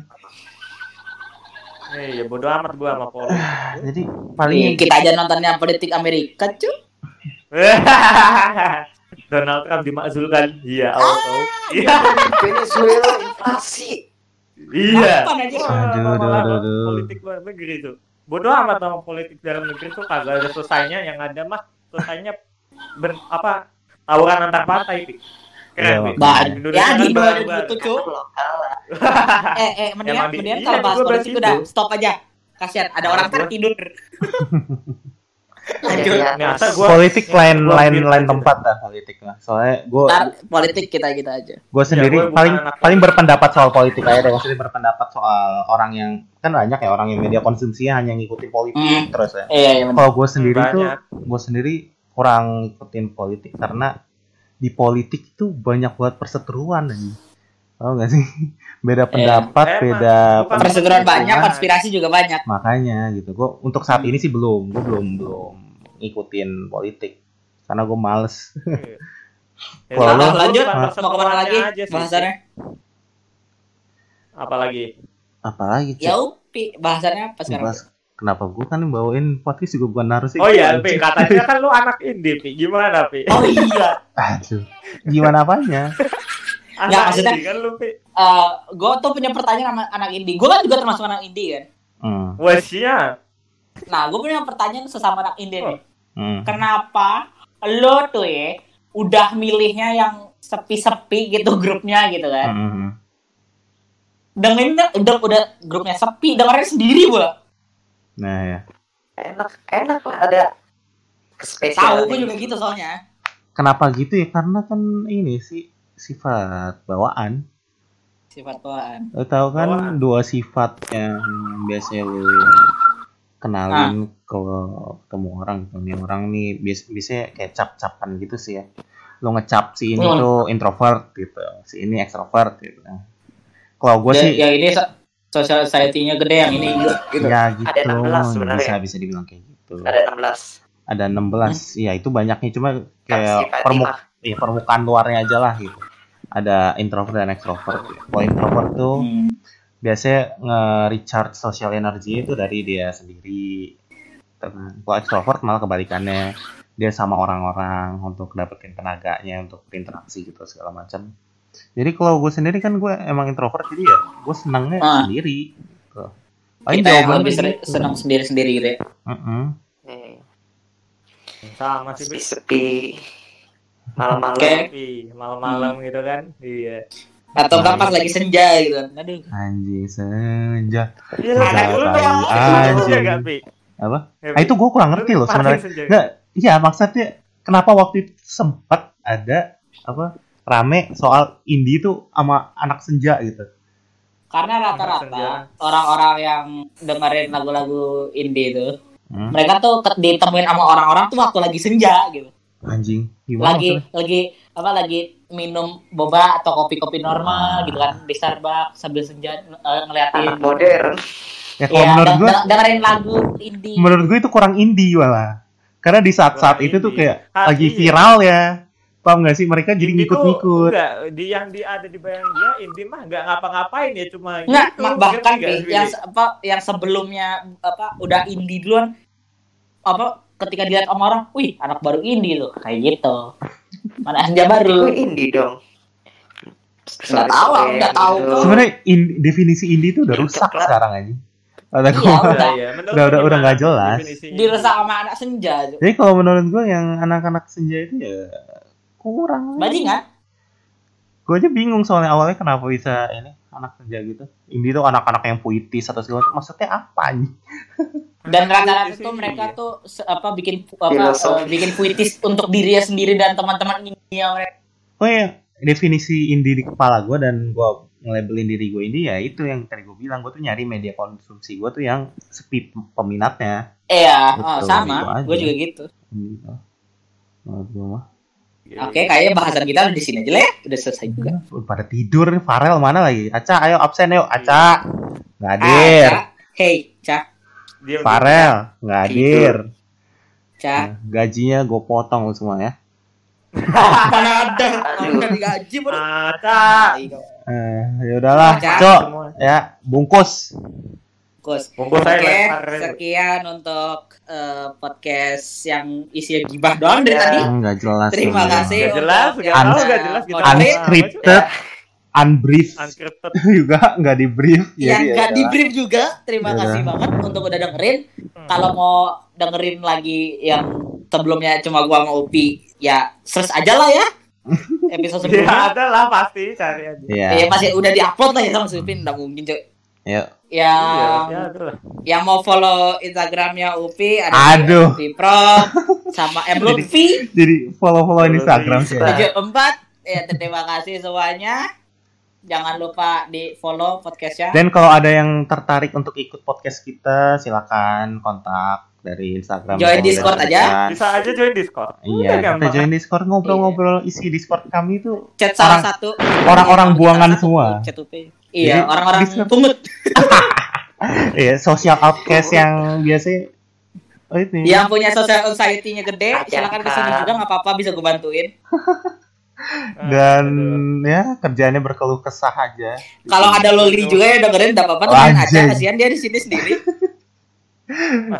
iya bodo amat gue sama politik Jadi Paling paling kita aja nontonnya politik Amerika, cuy. Donald Trump dimakzulkan iya Allah tahu iya Venezuela inflasi. Iya Kapan aja? Wah, Aduh, aduh, aduh, aduh. politik luar negeri tuh bodo amat sama politik dalam negeri tuh kagak ada selesainya yang ada mah selesainya ber apa tawuran antar partai. Iya, keren Pi. Bah, Indonesia ya kan di baru- 2000 baru. itu, cuy. Lokal lah. Eh, eh, mendingan, mendingan iya, kalau bahas politik itu. udah stop aja. Kasihan, ada orang Gua- kan. Iya, Nih, asal gua politik lain gua lain ambil lain tempat dah politik lah. Soalnya gue politik kita kita aja. gue sendiri gua bukan paling anak paling berpendapat soal politik aja deh. Maksudnya berpendapat soal orang yang kan banyak ya orang yang media konsumsinya hanya ngikutin politik Hmm. terus ya. Iya, iya. Kalau gue sendiri tuh banyak. gue sendiri kurang ngikutin politik karena di politik itu banyak buat perseteruan aja. Tahu gak sih? Beda pendapat, Emang, beda Perseteruan banyak, Iya. konspirasi juga banyak. makanya gitu. Gue untuk saat ini sih belum, gue belum belum ngikutin politik. Karena gue males. Ya, Kalau lanjut, bukan mau ke mana lagi? bahasannya? apalagi Apalagi? Ya upi, bahasannya apa sekarang? Bahas- Kenapa gue kan yang bawain podcast juga bukan harus oh iya Pi. Katanya kan lu anak indie Pi. Gimana Pi? Oh iya, Aduh, gimana apanya? anak maksudnya- indie kan lu Pi. Eh gue tuh punya pertanyaan sama anak indie. Gue kan juga termasuk anak indie kan. Hmm, wah siap Nah, gue punya pertanyaan sesama anak indie nih. Hmm. Kenapa lo tuh ya udah milihnya yang sepi-sepi gitu grupnya gitu kan? hmm, hmm. Dengerin udah udah grupnya sepi, dengerin sendiri gua. Nah ya, Enak, enak lah ada Tahu spesial. gue juga gitu soalnya. kenapa gitu ya? Karena kan ini sih sifat bawaan. Sifat bawaan. Lo tau kan Bawaan. dua sifat yang biasanya lo kenalin kalau ketemu orang. Nih orang nih bias biasanya kayak cap-capan gitu sih ya. Lo ngecap si ini Hmm. tuh introvert gitu, si ini extrovert gitu. Kalau gue Ya, sih ya ini so- social society-nya gede yang ini gitu. ya gitu Ada 16 sebenarnya. bisa bisa dibilang kayak gitu. Ada 16. Ada 16. Iya, itu banyaknya cuma kayak permuk iya, permukaan luarnya aja lah gitu. Ada introvert dan extrovert. Kalau introvert tuh Hmm. Biasanya nge-recharge social energy itu dari dia sendiri. Kalau extrovert malah kebalikannya. Dia sama orang-orang untuk dapetin tenaganya untuk berinteraksi gitu segala macam. Jadi kalau gue sendiri kan gue emang introvert jadi ya gue senangnya Ah. sendiri. Gitu. Paling Kita yang lebih seri- gitu. senang sendiri-sendiri gitu ya. Mm-mm. Eh, sama sih Pi Sepi-sepi. Malam-malam. Malam-malam gitu kan iya Atau nggak pas lagi senja gitu. Aduh. Anjing senja. Iya, Udah, anak lu tai dong. anjing. Iya? Apa? Ya, Ah, itu gue kurang ngerti loh sebenarnya. senja. Nggak, iya maksudnya kenapa waktu itu sempat ada apa rame soal indie itu sama anak senja gitu. Karena Senja. rata-rata orang-orang yang dengerin lagu-lagu indie itu, Hmm. mereka tuh ditemuin sama orang-orang tuh waktu lagi senja gitu. Anjing, gimana lagi maksudnya? lagi apa lagi minum boba atau kopi-kopi normal gitu kan di Starbucks sambil senja eh, ngeliatin Anak modern. Ya kalau Iya, menurut gue, deng- dengerin lagu indie. menurut gue itu kurang indie malah. Karena di saat-saat Kurang itu tuh kayak Ah, lagi iya. viral ya. Paham gak sih mereka jadi ngikut-ngikut. enggak, di yang di ada di bayang dia indie mah enggak ngapa-ngapain ya cuma Nggak, gitu, bahkan nggak, Pi? yang apa yang sebelumnya apa udah indie duluan apa ketika dilihat sama orang, wih anak baru indie loh kayak gitu. Mana senja Itu baru. indie dong. Nggak tahu, nggak tahu. Sebenarnya in- definisi indie itu udah rusak coklat. sekarang aja. Kata Iya, gua. udah. Menurut Udah- udah- udah nggak jelas. Dirusak sama anak senja. Jadi kalau menurut gue yang anak-anak senja itu ya kurang. Bajingan. Gue aja bingung soalnya awalnya kenapa bisa ini anak senja gitu. Ini tuh anak-anak yang puitis atau segala macam. Maksudnya apa nih? Dan rata-rata tuh sih. mereka tuh se- apa bikin apa eh, bikin puitis untuk dirinya sendiri dan teman-teman ini mereka. Oh ya definisi indie di kepala gue dan gue nge-labelin diri gue indie ya itu yang tadi gue bilang gue tuh nyari media konsumsi gue tuh yang sepi peminatnya. Iya, oh, gitu sama. aja. Gue juga gitu. Indie, oh. Mah. Oke, kayaknya bahasan kita udah di sini aja lah ya. Udah selesai juga. Udah pada tidur nih Farel mana lagi? Aca ayo absen yuk Aca. Nggak hadir. Ca. Hey, Cak, Dia Farel nggak hadir. Cak. Nah, gajinya gue potong lu semua ya. Mana ada? Udah digaji baru. Aca. Eh, ya udahlah. Cok. Ya, bungkus. Bungkus. Bungkus Oke, saya lempar. sekian untuk eh, podcast yang isinya gibah doang dari Ya. tadi. Enggak jelas. Terima kasih. Gak jelas, untuk gak yang tahu, udah gak jelas. Kita konten. Unscripted, unbrief Unscripted. juga nggak di brief. yang Jadi ya nggak udahlah. di brief juga terima Ya kasih banget untuk udah dengerin Hmm. kalau mau dengerin lagi yang sebelumnya cuma gua sama Upi ya search aja lah ya episode Ya sebelumnya ada lah pasti cari aja. Iya. ya masih udah diupload lah ya sama Supin nggak mungkin cuy Yuk. yang Iya, ya ada lah. yang mau follow Instagramnya Upi ada Aduh. di Pro sama M Lutfi Jadi follow-follow Instagram sih. Iya. tujuh empat ya terima kasih semuanya jangan lupa di follow podcastnya Dan kalau ada yang tertarik untuk ikut podcast kita, silakan kontak dari Instagram. Join Discord aja. Bisa aja join Discord. Iya, Udah kita join Discord ngobrol-ngobrol isi Discord kami itu chat salah Orang- satu orang-orang Iya, buangan satu semua. chat UP. Iya, Jadi, orang-orang Discord- pungut. Iya, social outcast yang biasanya oh itu. Yang punya social anxiety-nya gede, silakan ke sini juga nggak apa-apa bisa gue bantuin. Dan Aduh. ya kerjaannya berkeluh kesah aja. Kalau ada loli juga ya dengerin enggak apa-apa temenin aja, kasihan dia di sini sendiri.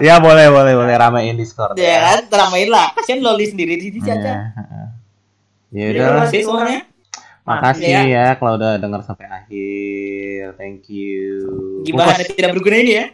Ya boleh boleh boleh ramein Discord. ya kan, teramain lah. Kasihan loli sendiri di sini Ya, aja. heeh. Ya Iya, udah, Terima kasih semuanya. makasih Iya. ya kalau udah denger sampai akhir. Thank you. Gimana tidak berguna ini ya?